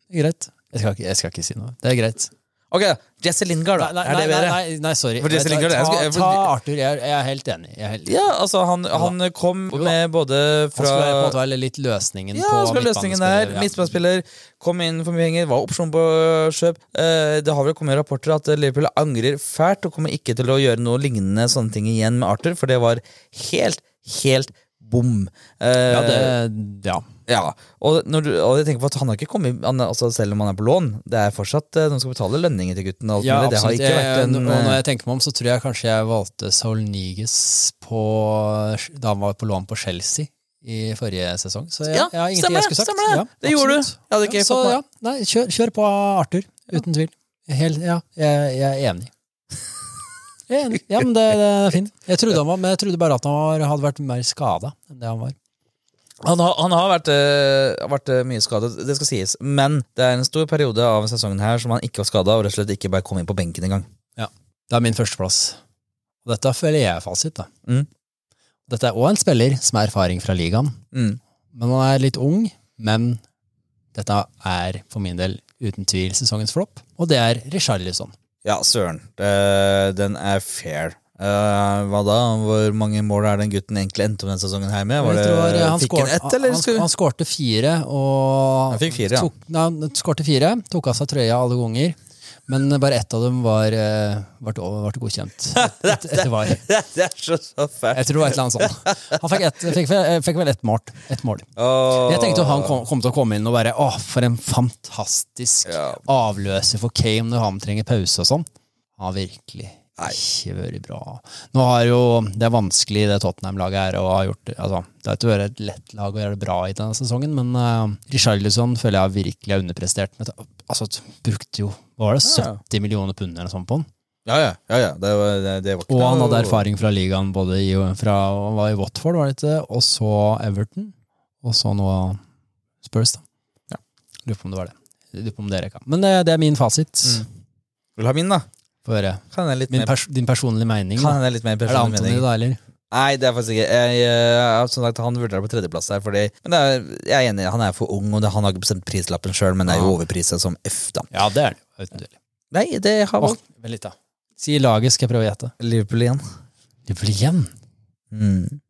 Det er greit. Jeg skal, ikke, jeg skal ikke si noe. Det er greit. Ok, Jesse Lingard, da. Nei, er nei, det nei, bedre? nei, nei, sorry. For Jesse Lingard, ta, ta, ta Arthur. Jeg, jeg er helt enig. Jeg er helt, Ja, altså, han, han kom med både Han skulle på en måte litt løsningen Ja, på ha løsningen der. midtbanespiller, ja. Midtbanespiller, kom inn for mye penger, var opsjon på kjøp. Eh, det har vel kommet rapporter at Liverpool angrer fælt og kommer ikke til å gjøre noe lignende sånne ting igjen med Arthur, for det var helt, helt bom. Eh, Ja, det, ja. ja. Og, når du, og jeg tenker på at han har ikke kommet han, altså Selv om han er på lån, det er fortsatt de noen skal betale lønninger til gutten. Ja. Det har absolutt. ikke vært Jeg- en når eh, jeg tenker meg om, så tror jeg kanskje jeg valgte Saul Niges på, da han var på lån på Chelsea i forrige sesong. Så jeg, Ja, jeg har ingenting stemmer jeg skulle sagt. stemmer det. Ja, Det gjorde du. Jeg hadde ikke ja, så, fått med. ja, nei, kjør, kjør på Arthur, uten tvil. Helt, ja, jeg, jeg er enig. Jeg er enig. Ja, men det, det er fint. Jeg trodde, han var, men jeg trodde bare at han var, hadde vært mer skada enn det han var. Han har, han har vært, øh, vært eh, mye skadet, det skal sies. Men det er en stor periode av sesongen her som han ikke var skada, og rett og slett ikke bare kom inn på benken engang. Det er min førsteplass. Og dette føler jeg er fasit. da. Mm. Dette er òg en spiller som har erfaring fra ligaen. Mm. Men han er litt ung. Men dette er for min del uten tvil sesongens flopp, og det er Richarlison. Ja, søren. Eh, den er fair. Uh, hva da? Hvor mange mål er den gutten egentlig endte opp denne sesongen her med? Var det, tror, eh, han fikk skår- ett, eller? Han, han skårte fire, og Han fikk fire, ja. tok, nei, han skårte fire, tok av seg trøya alle ganger. Men bare ett av dem var, eh, ble, ble godkjent et, etter var. det er så, så fælt. Jeg tror det var et eller annet sånt. Han fikk, et, fikk, vel- fikk vel ett mål. Et mål. Oh. Jeg tenkte han kom, kom til å komme inn og bare Å, for en fantastisk Ja. avløser for Kame når han trenger pause og sånn. Han har virkelig. Ikke vært bra. Nå har jo Det er vanskelig, det Tottenham-laget her, og har gjort. Altså, det har ikke vært et lett lag å gjøre det bra i denne sesongen, men uh, Richarlison føler jeg virkelig har underprestert. Med, altså, brukte jo hva var det, Ja. 70 millioner pund eller sånt på han. Ja, ja. ja, ja. Det, var, det, det var Og han hadde erfaring fra ligaen, både i, fra han var i Watford, var det ikke, og så Everton, og så nå Spurs, da. Ja. Lurer på om det var det. Lurer på om dere kan. Men det, det er min fasit. Mm. Vil du ha min, da? Få høre. Pers din personlige mening. kan jeg litt mer Er det Antony, da, eller? Nei, det er faktisk ikke jeg, jeg, som sagt, Han vurderer på tredjeplass her. Fordi, men det er, jeg er enig, han er for ung, og det, han har ikke bestemt prislappen sjøl, men er jo Ja. overprisa som F, da. Ja, det er det. Nei, det har Åh, Vent litt, da. Si laget, skal jeg prøve å gjette. Liverpool igjen. Liverpool igjen. Mm.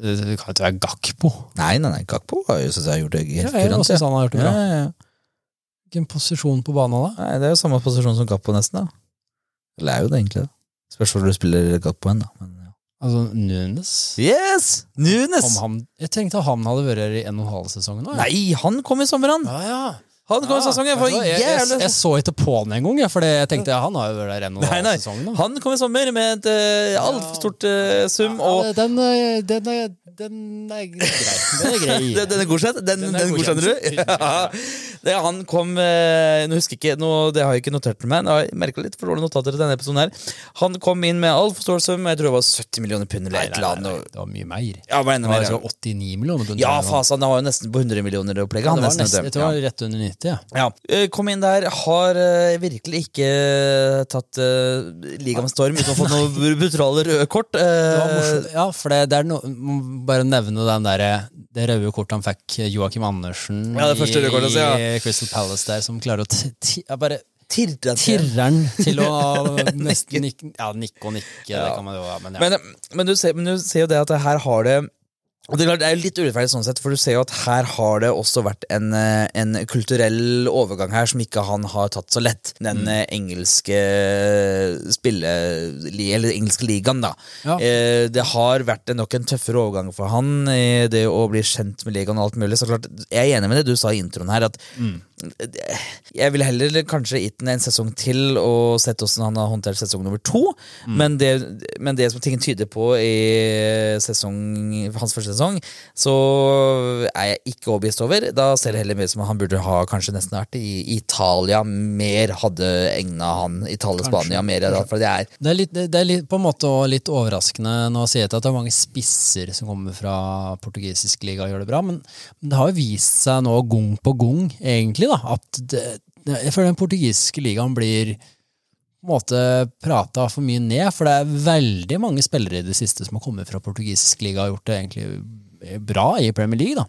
Det det kan ikke være Gakpo. Nei, nei, nei, Gakpo har jo synes jeg har gjort det Ja, helt jeg kurant. også han har gjort det bra. Ja, ja, ja. Hvilken posisjon på banen da? Nei, Det er jo samme posisjon som Gakpo, nesten. da Eller er jo det, egentlig. det Spørs hvor du spiller Gappo hen, da. Men, ja. Altså Nunes? Yes! Nunes! Om han, jeg tenkte han hadde vært her i en og en halv sesong nå. Ja. Nei, han kom i sommer, han! Ja, ja. Han kom i sesongen for jeg, jeg, jeg så ikke på han engang, for jeg tenkte ja, han har jo vært der en og en Nei, nei. Sesongen, nå. Han kom i sommer med et uh, altfor stort uh, sum, og den, den, den, er- den er grei. Den er grei. Den, den er godkjent? Den, Den den, er godkjenner du? Ja. Det, han kom eh, Nå husker jeg ikke, nå, Det har jeg ikke notert meg. Jeg merka litt for dårlige notater til denne episoden. her Han kom inn med altfor stor sum. Jeg tror det var 70 millioner pund eller et eller annet. det var mye mer. Ja, men var enda Det var mer. altså 89 millioner pund. Ja, fasen, det var jo nesten på 100 millioner opplegget. Ja, det var nesten, nesten, vet jeg du. tror det Ja. var rett under 90, ja. Ja. Eh, Kom inn der, har eh, virkelig ikke tatt uh, ligaen med storm uten å få noe brutale røde kort. Eh. Ja, for det, det er no, bare nevne den der, det røde kortet han fikk Joakim Andersen Ja, det første røde kortet, så ja. I Crystal Palace der, som klarer å bare Tirreren til. å nesten nikke, ja, nikke og nikke. Det Ja. kan man jo, ja, men. Men, men, du ser, men du ser jo det at her har det og det er, jo litt urettferdig sånn sett, for du ser jo at her har det også vært en, eh, en kulturell overgang her som ikke han har tatt så lett. Den Mm. eh, engelske spille... Eller engelske ligaen, da. Ja. Eh, det har vært nok en tøffere overgang for han det å bli kjent med ligaen og alt mulig. Så klart, jeg er enig med det du sa i introen her, at Mm. Jeg ville heller kanskje gitt den en sesong til og sett hvordan han har håndtert sesong nummer to. Mm. Men, det, men det som ting tyder på i sesong, hans første sesong, så er jeg ikke overbevist over. Da ser det heller ut som han burde ha kanskje nesten vært i Italia. Mer hadde egna han Italia-Spania mer. For det er Det er, litt, det er litt, på en måte litt overraskende nå å si at det er mange spisser som kommer fra portugisisk liga og gjør det bra, men, men det har jo vist seg nå gang på gang, egentlig, da, at det, jeg føler den portugisiske ligaen blir på en måte prata for mye ned, for det er veldig mange spillere i det siste som har kommet fra portugisisk liga og gjort det egentlig bra i Premier League, da.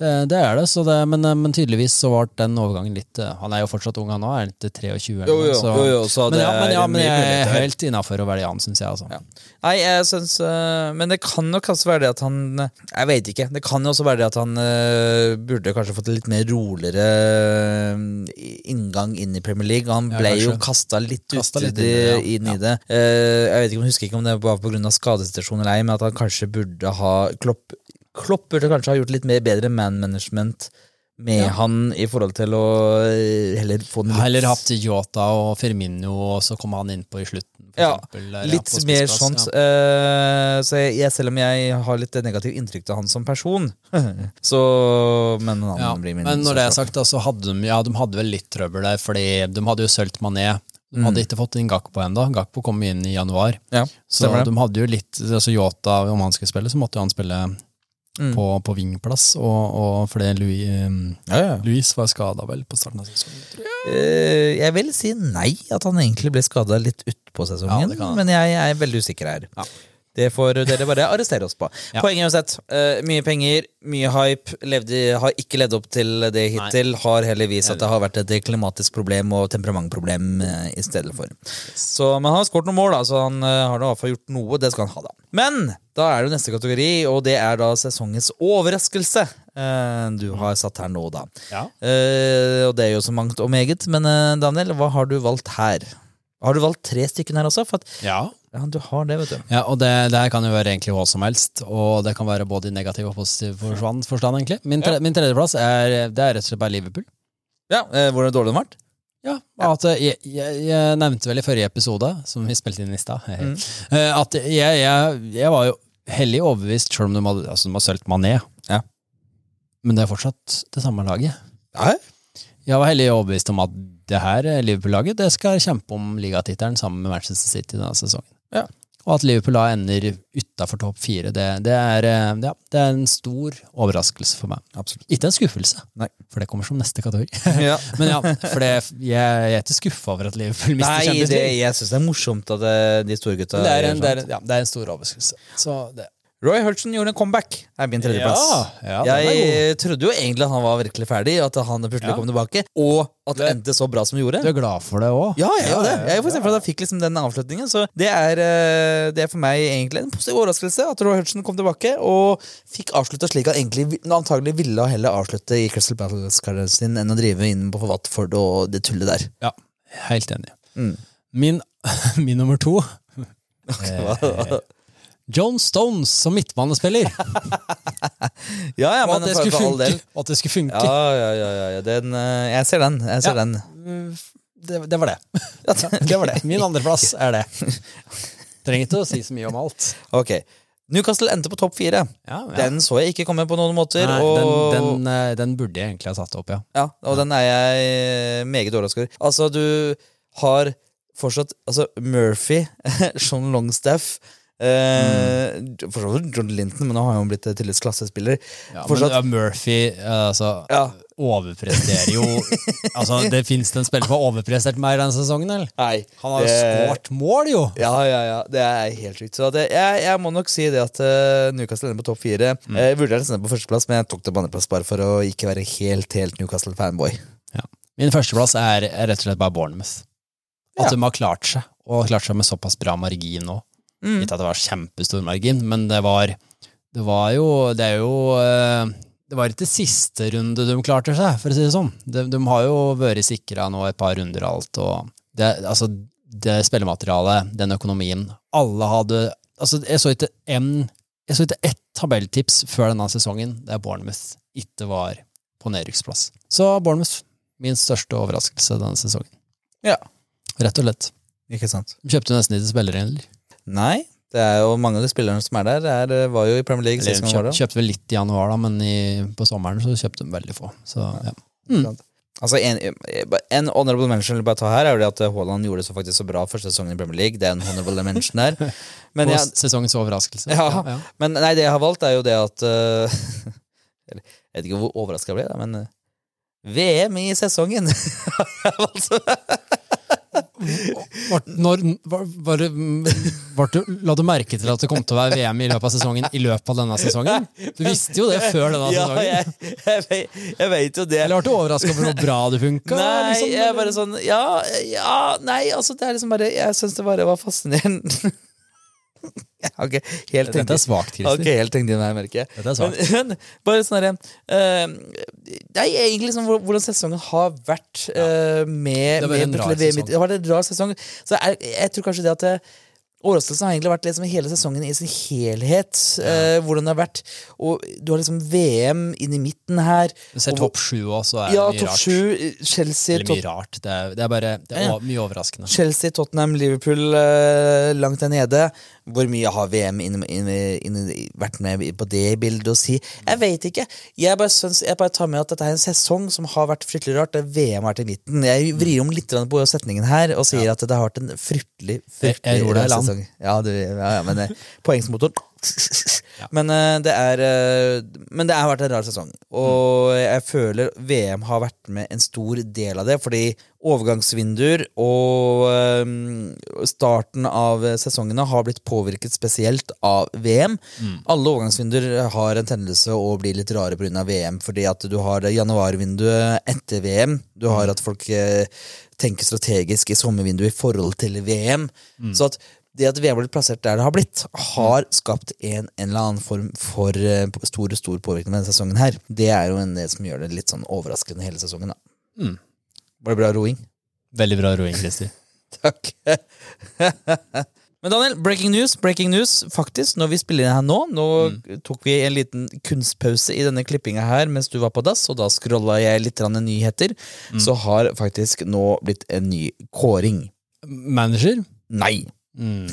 Det, det er det, så det men, men tydeligvis så ble den overgangen litt eh, Han er jo fortsatt ung, han òg, er litt ikke 23 eller noe, jo, så- jo, jo, så men, det ja, men, ja, men jeg er helt innafor å velge han, syns jeg. Altså. Ja. Nei, jeg syns øh, Men det kan nok også være det at han Jeg vet ikke. Det kan jo også være det at han uh, burde kanskje fått en litt mer roligere inngang inn i Premier League. Han Ja, ble jo kasta litt Kastet uti litt inn ja. inn i det. Uh, jeg vet ikke, jeg husker ikke om det var pga. skadesituasjon eller ei, men at han kanskje burde ha Klopp, Klopp burde kanskje ha gjort litt mer bedre man management med Ja. han i forhold til å øh, heller få den litt Heller hatt Yota og Firmino, og så kom han innpå i slutten. Ja, eksempel, Litt ja, mer sånt. ja. eh, så jeg, selv om jeg har litt negativt inntrykk av han som person, så Men han Ja, blir min men når det er sagt, så hadde de, ja, de hadde vel litt trøbbel der, fordi de hadde jo sølt Mané. De hadde ikke fått inn Gakpo ennå. Gakpo kom inn i januar. Ja, Så de hadde jo litt altså Yota, om han skulle spille, så måtte han spille Mm. på, på vingplass. Og, og fordi Louis, um, Ja, ja. Louis var skada vel på starten av sesongen. jeg. Eh, jeg vil si nei, at han egentlig ble skada litt utpå Ja, sesongen. men jeg er veldig usikker her. Det får dere bare arrestere oss på. Ja. Poenget uansett. Uh, mye penger, mye hype. Levde, har ikke levd opp til det hittil. Har heller vist at det har vært et klimatisk problem og temperamentproblem uh, i stedet for. Så, men han har skåret noen mål, da, så han uh, har i hvert fall gjort noe. Det skal han ha, da. Men da er det neste kategori, og det er da sesongens overraskelse. du har satt her nå, da. Ja. Og det er jo så mangt og meget, men Daniel, hva har du valgt her? Har du valgt tre stykker her også? For at, Ja. Ja, du har det, vet du. Ja, og det, det kan jo være egentlig hva som helst, og det kan være både i negativ og positiv forstand, forstand egentlig. Min, tre, min tredjeplass er, det er rett og slett bare Liverpool. Ja, eh, Hvordan dårlig den ble? Ja, at eh, jeg, jeg, jeg nevnte vel i forrige episode, som vi spilte inn i stad, eh, at jeg, jeg, jeg var jo hellig overbevist, selv om de hadde, altså de har solgt Mané. Ja. Men det er fortsatt det samme laget. Ja, Jeg var hellig overbevist om at det her eh, Liverpool-laget det skal kjempe om ligatittelen sammen med Manchester City denne sesongen. Ja. Og at Liverpool da ender utafor topp fire, det, det, er, eh, ja, det er en stor overraskelse for meg. absolutt. Ikke en skuffelse, Nei. for det kommer som neste kategori. Ja. Men ja, for det, jeg, jeg er ikke skuffa over at Liverpool mister Nei, Champions det, League. jeg syns det er morsomt at eh, de store gutta det er, en, det, er, ja, det er en stor overraskelse. Så det, Roy Hudson gjorde en comeback. Det er min tredjeplass. Ja, ja, jeg trodde jo egentlig at han var virkelig ferdig, at han plutselig Ja. kom tilbake, og at det Det- endte så bra som det gjorde. Du er glad for det òg? Ja, jeg er det. Jeg er for eksempel at jeg fikk liksom den avslutningen. Så det er, eh, det er for meg egentlig en positiv overraskelse at Roy Hudson kom tilbake og fikk avslutta slik han egentlig antagelig ville heller avslutte i Crystal Battles-karrieren sin enn å drive inn på Watford og det tullet der. Ja, helt enig. Mm. Min, min nummer to Hva- John Stones som midtbanespiller. Ja, ja, Og men at det skulle funke. Og at det skulle funke. Ja, ja, ja, ja. Den, eh, jeg ser den. Jeg ser den. Det, det var det. det var det. Min andreplass er det. Trenger ikke å si så mye om alt. Ok. Newcastle endte på topp fire. Ja, ja. Den så jeg ikke komme på noen måter. Nei, og, den, den, eh, den burde jeg egentlig ha satt opp, ja. Ja, og den er jeg eh, meget overrasket over. Altså, du har fortsatt altså, Murphy, Sean Longstaff eh, For så vidt John Linton, men nå har han blitt tillitsklassespiller klassespiller. ja men ja, Murphy eh, altså, Ja. overpresterer jo Altså, Det fins en spiller som har overprestert mer denne sesongen, eller? Nei, Han har jo det- skåret mål, jo! Ja, ja, ja. Det er helt sykt. Så det, jeg, jeg må nok si det at uh, Newcastle ender på topp fire. Mm. Jeg vurderte nesten på førsteplass, men jeg tok det på andreplass bare for å ikke være helt, helt Newcastle-fanboy. Ja. Min førsteplass er, er rett og slett bare Bournemouth. At Ja. de har klart seg, og klart seg med såpass bra margin nå. Mm. Ikke at det var kjempestor margin, men det var Det var jo Det er jo eh, Det var ikke siste runde de klarte seg, for å si det sånn. De, de har jo vært sikra nå et par runder alt, og det, altså, det spillematerialet, den økonomien Alle hadde Altså, jeg så ikke en Jeg så ikke ett tabelltips før denne sesongen der Bournemouth ikke var på nedrykksplass. Så Bournemouth, min største overraskelse denne sesongen. Ja, Rett og slett. ikke sant. De kjøpte nesten ikke spillere heller. Nei, det er jo mange av de spillerne som er der, er, eh, var jo i Premier League. Eller kjøpt, var kjøpte, vel litt i januar, da, men i, på sommeren så kjøpte de veldig få. Så, ja. Altså En, en honorable mention vil bare ta her er jo det at Haaland gjorde det så faktisk så bra første sesongen i Premier League. Det er en honorable mention der. Men, jeg, sesongens overraskelse. ja, men nei, det jeg har valgt, er jo det at uh, Jeg vet ikke hvor overraska jeg ble, men uh, VM i sesongen! når, var, var var la du merke til at det kom til å være VM i løpet av sesongen i løpet av denne sesongen? Du visste jo det før denne ja, sesongen. jeg, jeg, vet, jeg vet jo det. Eller ble du overraska over hvor bra det funka? Nei, liksom, jeg bare sånn Ja, ja nei, altså det er liksom bare Jeg syns det bare var fascinerende. Ikke helt Dette tenkt er svakt, Christer. ikke helt tenkt inn her, merker jeg. Dette er svagt. Men, bare sånn herre uh, Det er egentlig liksom hvordan sesongen har vært uh, med, Det med rar sesong. Det var en rar sesong. Så jeg, jeg tror kanskje det at det, Overraskelsen har egentlig vært liksom hele sesongen i sin helhet. eh, hvordan det har vært. Og du har liksom VM inn i midten her. Du ser og- topp sju også, er Ja, mye topp rart. sju. Chelsea, Eller mye rart. Det er, det er bare det er Ja, ja. mye overraskende. Chelsea, Tottenham, Liverpool eh, langt der nede. Hvor mye har VM inn, inn, inn, vært med på det bildet å si? Jeg vet ikke. Jeg bare, syns, jeg bare tar med at dette er en sesong som har vært fryktelig rart. Det VM har vært i midten. Jeg vrir om litt på setningen her og sier at det har vært en fryktelig, fryktelig rar sesong. Ja, du, ja, ja, men eh, poengsmotor Men eh, det er eh, Men det har vært en rar sesong. Og jeg føler VM har vært med en stor del av det, fordi overgangsvinduer og eh, starten av sesongene har blitt påvirket spesielt av VM. Alle overgangsvinduer har en tendelse å bli litt rare pga. VM, fordi at du har januarvinduet etter VM. Du har at folk tenker strategisk i sommervinduet i forhold til VM. Så at det at VM blitt plassert der det har blitt, har skapt en, en eller annen form for uh, stor, stor påvirkning med denne sesongen her. Det er jo en del som gjør det litt sånn overraskende hele sesongen, da. Mm. Var det bra roing? Veldig bra roing, Christer. Takk. Men Daniel, breaking news, breaking news. Faktisk, når vi spiller inn her nå Nå tok vi en liten kunstpause i denne klippinga her mens du var på dass, og da scrolla jeg litt nyheter. nyheter. Så har faktisk nå blitt en ny kåring. Manager? Nei! Mm.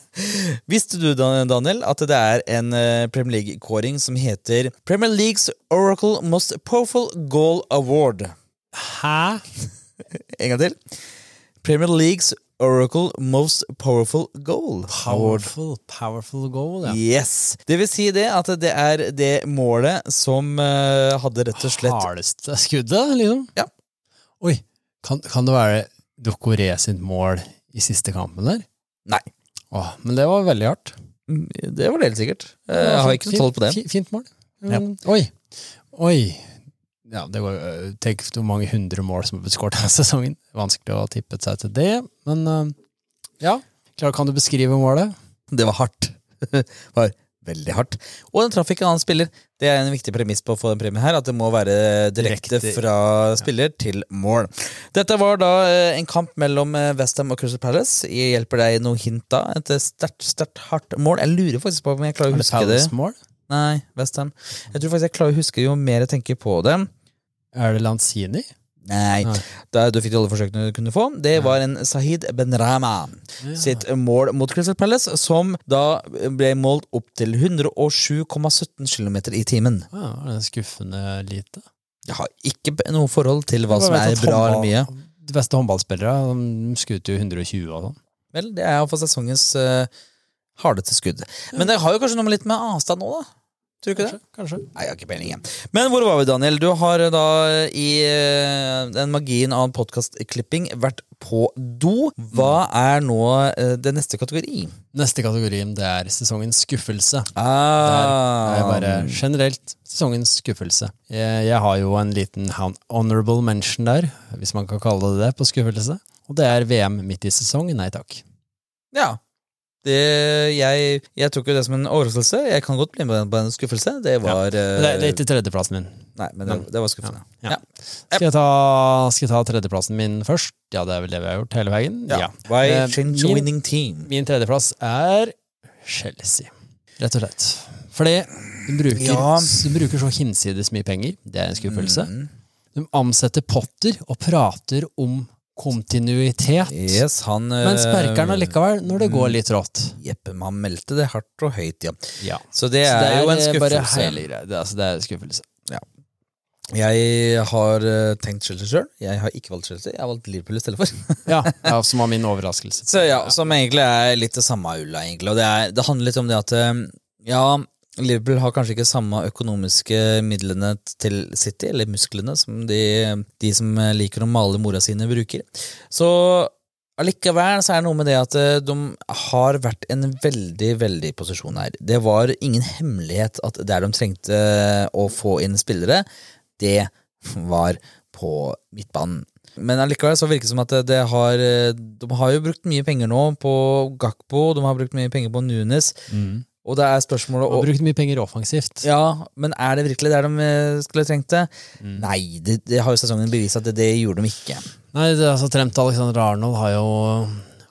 Visste du, Daniel, at det er en eh, Premier League-kåring som heter Premier Leagues Oracle Most Powerful Goal Award? Hæ? En gang til. Premier Leagues Oracle Most Powerful Goal Powerful, powerful goal, ja. Yes. Det vil si det at det er det målet som eh, hadde rett og slett Hardeste skuddet, liksom? Ja. Oi, kan, kan det være Dokore sitt mål i siste kampen der? Nei. Åh, men det var veldig hardt. Det var det helt sikkert. Jeg Jeg har ikke noe tall på det. Fint, fint mål. Ja. Um, Oi. Oi. Ja, det var, øh, Tenk hvor mange hundre mål som har blitt skåret denne sesongen. Vanskelig å ha tippet seg til det, men øh, ja. Klar, kan du beskrive målet? Det var hardt. Det var veldig hardt. Og den traff ikke en annen spiller. Det er en viktig premiss på å få den premien her, at det må være direkte Direkte. fra spiller til mål. Dette var da eh, en kamp mellom eh, Westham og Crystal Palace. Jeg hjelper deg noe hint da. Et eh, sterkt, sterkt hardt mål. Jeg lurer faktisk på om jeg klarer å huske det. Palace-mål? Nei, Westham. Jeg tror faktisk jeg klarer å huske jo mer jeg tenker på det. Er det Lanzini? Nei, Nei. Da, du fikk de alle forsøkene du kunne få. Det var en Sahid Benrama sitt mål mot Crystal Palace, som da ble målt opp til 107,17 km i timen. Ja, det er skuffende lite? Jeg har ikke noe forhold til hva som er bra eller mye. De beste håndballspillere de skuter jo 120 og sånn. Vel, det er iallfall sesongens uh, hardeste skudd. Men det har jo kanskje noe med litt med avstand nå, da? Tror du ikke det? Kanskje. Nei, jeg har ikke peiling. Men hvor var vi, Daniel? Du har da i eh, den magien av podkastklipping vært på do. Hva er nå eh, det neste kategori? Neste kategorien det er sesongens skuffelse. Det Ah, er bare generelt sesongens skuffelse. Jeg, jeg har jo en liten honorable mention der, hvis man kan kalle det det, på skuffelse. Og det er VM midt i sesong. Nei takk. Ja. Det, jeg, jeg tok jo det som en overraskelse. Jeg kan godt bli med på en skuffelse. Det var ja. Det, det er eh, ikke tredjeplassen min. Nei, men det, det var skuffende. Ja. Ja. Skal jeg, ta, skal jeg ta tredjeplassen min først? Ja, det er vel det vi har gjort hele veien. Eh, min- team? Min tredjeplass er Chelsea, rett og slett. Fordi de bruker, de bruker så hinsides mye penger. Det er en skuffelse. Mm. De ansetter Potter og prater om kontinuitet. Yes, han Men sparker eh, han allikevel når det går litt rått. Jeppe, man meldte det hardt og høyt, ja. Ja. Så det Så er, jo en eh, skuffelse. Det, er- altså, det er skuffelse. Jeg har eh, tenkt Chelsea sjøl. Jeg har ikke valgt Chelsea, jeg har valgt Liverpool i stedet for. Ja, ja, som var min overraskelse. Så ja, Som egentlig er litt det samme ulla, egentlig. Og det, er, det handler litt om det at eh, ja, Liverpool har kanskje ikke samme økonomiske midlene til City, eller musklene, som de, de som liker å male mora sine, bruker. Så allikevel så er det noe med det at eh, de har vært en veldig, veldig posisjon her. Det var ingen hemmelighet at der de trengte å få inn spillere, det var på midtbanen. Men allikevel så virker det som at det har De har jo brukt mye penger nå på Gakpo, de har brukt mye penger på Nunes, Mm. Og det er spørsmålet Og og, brukt mye penger offensivt. Ja, men er det virkelig der de eh, skulle trengt det? Mm. Nei, det, det har jo sesongen bevist at det, det gjorde de ikke. Nei, det, altså Trent Alexander Arnold har jo,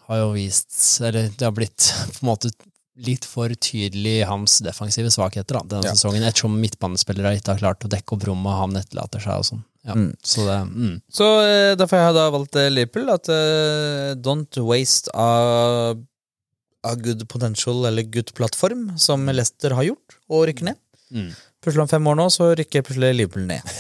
har jo vist Eller det har blitt på en måte litt for tydelig hans defensive svakheter da, denne Ja. sesongen, ettersom midtbanespillere ikke har klart å dekke opp rommet, han etterlater seg og sånn. Ja, Mm. Så det mm. Så eh, derfor har jeg da valgt eh, Liverpool. At eh, don't waste a, a good potential eller good plattform, som Leicester har gjort, og rykker ned. Mm. Plutselig om fem år nå, så rykker plutselig Liverpool ned.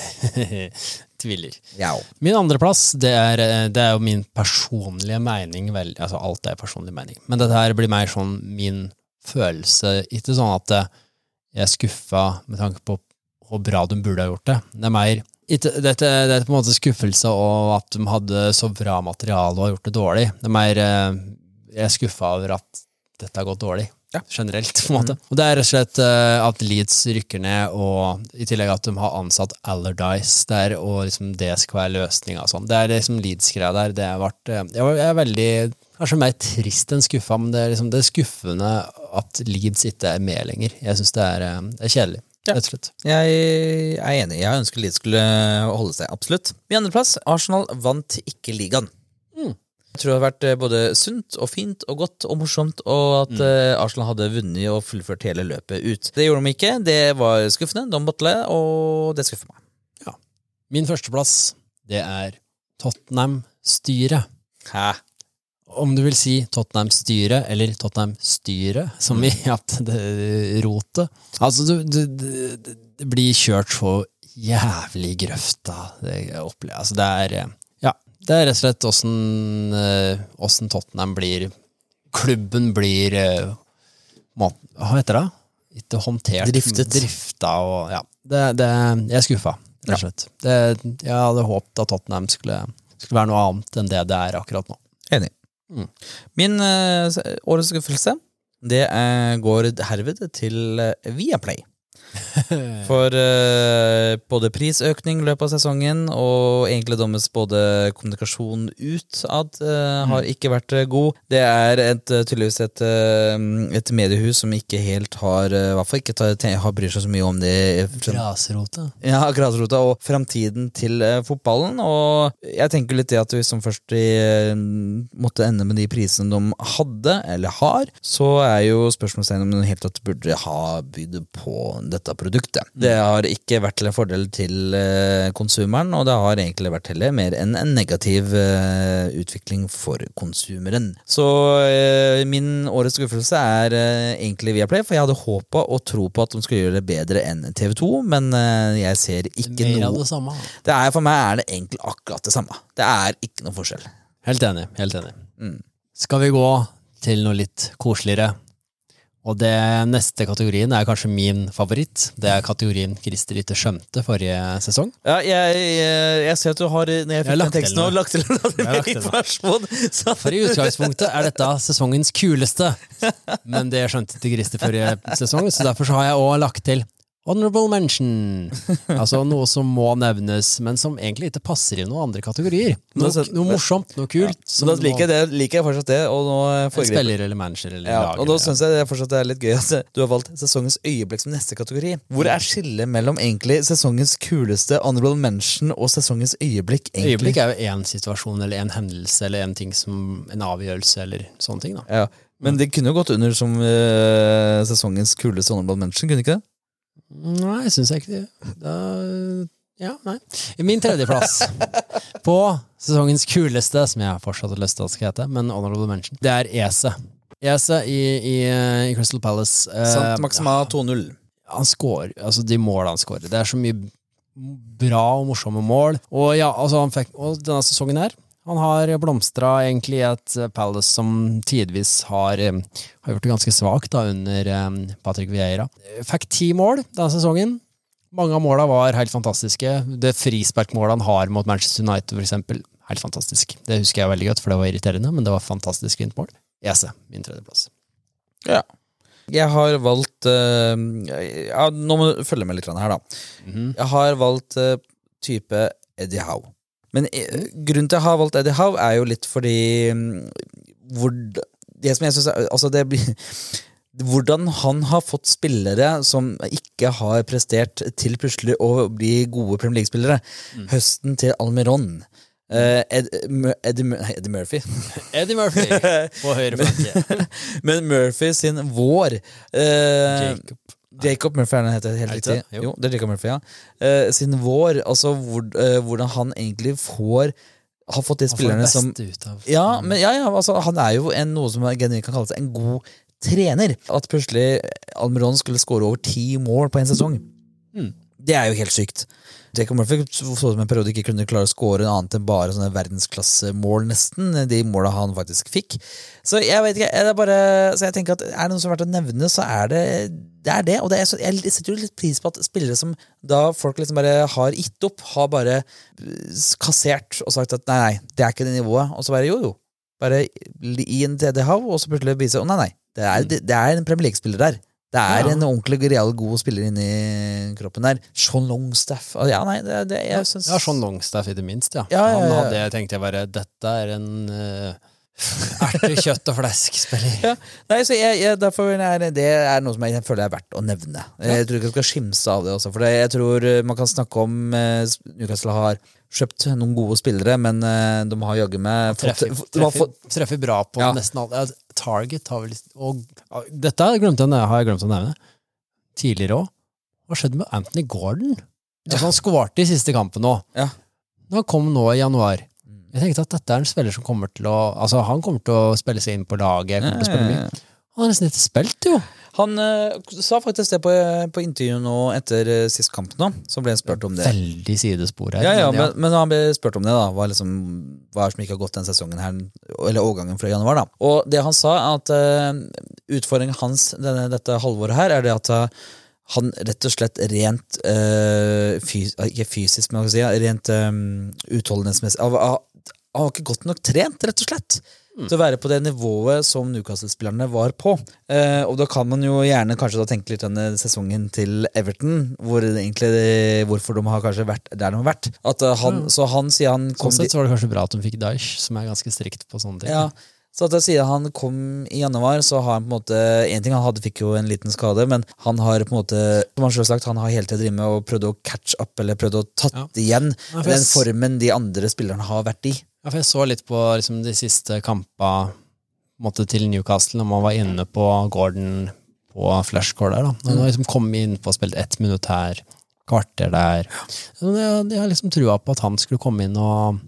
Tviler. Ja. Min andreplass, det er, eh, det er jo min personlige mening. Vel, altså alt er personlig mening. Men dette her blir mer sånn min følelse. Ikke sånn at eh, jeg er skuffa med tanke på hvor bra de burde ha gjort det. Det er mer ikke, dette, det er på en måte skuffelse og at de hadde så bra materiale og har gjort det dårlig. Det er mer eh, Jeg er skuffa over at dette har gått dårlig. Ja. Generelt, på en måte. Og det er rett og slett uh, at Leeds rykker ned, og i tillegg at de har ansatt Allardyce der, og liksom det skal være løsninga og sånn. Det er liksom Leeds-greia der. Det har vært eh, Jeg er veldig Kanskje mer trist enn skuffa, men det er, liksom, det er skuffende at Leeds ikke er med lenger. Jeg syns det, eh, det er kjedelig, Ja. Jeg er enig. Jeg ønsker Leeds skulle holde seg, absolutt. I andreplass, Arsenal vant ikke ligaen. Mm. Jeg tror det har vært eh, både sunt og fint og godt og morsomt, og at eh, Arsenal hadde vunnet og fullført hele løpet ut. Det gjorde de ikke. Det var skuffende. De botle, og det skuffer meg. Ja. Min førsteplass, det er Tottenham-styret. Hæ? Om du vil si Tottenham-styret, eller Tottenham-styret, som i at det rotet. Altså, du, du, det, det blir kjørt så jævlig grøft, grøfta. Det, opplever. altså, det er eh, det er rett og slett åssen eh, åssen Tottenham blir Klubben blir eh, må, Hva heter det? Ikke håndtert. Driftet. Drifta og Ja. Det, det, jeg er skuffa, rett og slett. Det, jeg hadde håpet at Tottenham skulle, skulle være noe annet enn det det er akkurat nå. Enig. Mm. Min eh, årets skuffelse det er, går herved til Viaplay. For uh, både prisøkning i løpet av sesongen og egentlig deres både kommunikasjon utad uh, har ikke vært eh, god. Det er et, eh, tydeligvis et, eh, et mediehus som ikke helt har eh, I hvert fall ikke tar, har bryr seg så mye om det. Grasrota. Ja, grasrota og framtiden til uh, fotballen. Og jeg tenker litt det at hvis de først eh, måtte ende med de prisene de hadde, eller har, så er jo spørsmålstegnet om de i hele tatt burde ha bydd på dette produktet. Det har ikke vært til en fordel til eh, konsumeren, og det har egentlig vært heller mer enn en negativ eh, utvikling for konsumeren. Så eh, min årets skuffelse er egentlig Viaplay, for jeg hadde håpa og tro på at de skulle gjøre det bedre enn TV 2, men jeg ser ikke Mer av det samme. det er, For meg er det egentlig akkurat det samme. Det er ikke noe forskjell. Helt enig. helt enig. Mm. Skal vi gå til noe litt koseligere? Og det neste kategorien er kanskje min favoritt. Det er kategorien Christer ikke skjønte forrige sesong. Ja, jeg, jeg, jeg ser at du har Når jeg Jeg den teksten og lagt til informasjon. Så For i utgangspunktet er dette sesongens kuleste, men det skjønte ikke Christer forrige sesong, så derfor så har jeg òg lagt til Honorable mention. Altså noe som må nevnes, men som egentlig ikke passer i noen andre kategorier. Noe, noe morsomt, noe kult. Ja. da liker jeg, det, liker jeg fortsatt det. Og nå foregriper spiller eller manager eller ja, lager. og da syns jeg det fortsatt er litt gøy at du har valgt sesongens øyeblikk som neste kategori. Hvor er skillet mellom egentlig sesongens kuleste honorable mention og sesongens øyeblikk? egentlig? Øyeblikk er jo én situasjon eller en hendelse eller en ting som en avgjørelse eller sånne ting. da. Ja, Men det kunne jo gått under som uh, sesongens kuleste honorable mention, kunne ikke det? Nei, jeg ikke det. Da, ja, nei. Min tredjeplass på sesongens kuleste, som jeg fortsatt har lyst til at skal hete, men honorable mention, det er Ese. Ese i, i, i Crystal Palace. eh, Sant Maxima 2-0. han scorer, altså de målene han scorer. Det er så mye bra og morsomme mål. Og ja, altså han fikk, og denne sesongen her, han har blomstra egentlig i et eh, Palace som tidvis har, eh, har gjort det ganske svakt under eh, Patrick Vieira. Fikk ti mål denne sesongen. Mange av måla var helt fantastiske. Det frisparkmålet han har mot Manchester United, eksempel, helt fantastisk. Det husker jeg veldig godt, for det var irriterende, men det var fantastisk fint mål. Ese, min tredjeplass. Ja. Jeg har valgt uh, ja, Nå må du følge med litt her, da. Mhm. Jeg har valgt uh, type Eddie Howe. Men eh, grunnen til at jeg har valgt Eddie Howe, er jo litt fordi mm, hvor, Det som jeg synes er Altså, det blir hvordan han har fått spillere som ikke har prestert, til plutselig å bli gode Premier League-spillere. Høsten til Almiron. Uh, Ed, Eddie, Eddie Murphy. Eddie Murphy på høyre flanke. Men Murphy sin vår Uh, Jacob. Jacob Murphy er den heter, helt riktig. Jo. Jo. det er Jacob Murphy, ja. Uh, sin vår, altså hvor, uh, hvordan han egentlig får Har fått de spillerne som ja, men, ja, ja, altså, han er jo en, noe som genuint kan kalles en god trener. At plutselig Almiron skulle skåre over ti mål på en sesong. Mm. Det er jo helt sykt. Jacob Murphy så som en periode ikke kunne klare å skåre annet enn bare sånne verdensklassemål, nesten. De måla han faktisk fikk. Så jeg vet ikke, er det bare, så jeg tenker at er det noe som er verdt å nevne, så er det det. Er det. Og det er jeg setter jo litt pris på at spillere som da folk liksom bare har gitt opp, har bare eh, kassert og sagt at nei, nei, det er ikke det nivået. Og så bare jo, jo. Bare i en tredje hav, og så plutselig vise å nei, nei. Det er, det, det er en Premier League-spiller der. Det er Ja. en ordentlig real god spiller inni kroppen der. Sean Longstaff. Ah, Ja, nei, det, det jeg syns Ja, Sean Longstaff i det minst, ja. Han hadde jeg tenkt jeg bare Dette er en uh, erte, kjøtt og flesk-spiller. Ja, nei, så jeg, jeg, derfor er det er noe som jeg føler er verdt å nevne. Jeg tror ikke jeg skal skimse av det også, for jeg tror eh, man kan snakke om uh, Newcastle har kjøpt noen gode spillere, men eh, de har jaggu meg Treffer, bra på nesten alle. Target har vel og, Dette har jeg glemt, å- har jeg glemt å nevne. Tidligere òg. Hva skjedde med Anthony Gordon? Altså, han skårte i siste kampen òg. Ja. Han kom nå i januar. Jeg tenkte at dette er en spiller som kommer til å Altså, han kommer til å spille seg inn på laget. Kommer til å spille mye. Han har nesten ikke spilt, jo. Han eh, sa faktisk det på, på intervjuet nå etter uh, sist kamp, nå, så ble han spurt om det. Veldig sidespor her. Ja, ja, men ja. men han ble spurt om det, da. Hva, liksom, hva er det som ikke har gått den sesongen her, eller overgangen fra januar, da. Og det han sa, er at uh, utfordringen hans denne, dette halvåret her, er det at uh, han rett og slett rent eh, fys Ikke fysisk, men hva skal jeg si, rent um, utholdenhetsmessig han var ikke godt nok trent, rett og slett. Til å være på det nivået som Newcastle-spillerne var på. Eh, og da kan man jo gjerne kanskje da tenke litt denne sesongen til Everton, hvor det egentlig hvorfor de har kanskje vært der de har vært. At eh, han, Så han sier han kom Sånn sett så var det kanskje bra at de fikk Daesh, som er ganske strikt på sånne ting. ja, så at jeg sier han kom i januar, så har han på en måte En ting han hadde, fikk jo en liten skade, men han har på en måte Som han selv sagt, han har hele tiden drevet med å prøvd å catch up, eller prøvd å tatt Ja. igjen Ja, for den formen de andre spillerne har vært i. Ja, for jeg så litt på liksom, de siste kampene måte, til Newcastle, når man var inne på Gordon på flashcore der. da. Mm. Han har liksom kommet inn på og spilt ett minutt her, kvarter der. Så Jeg, jeg har liksom trua på at han skulle komme inn og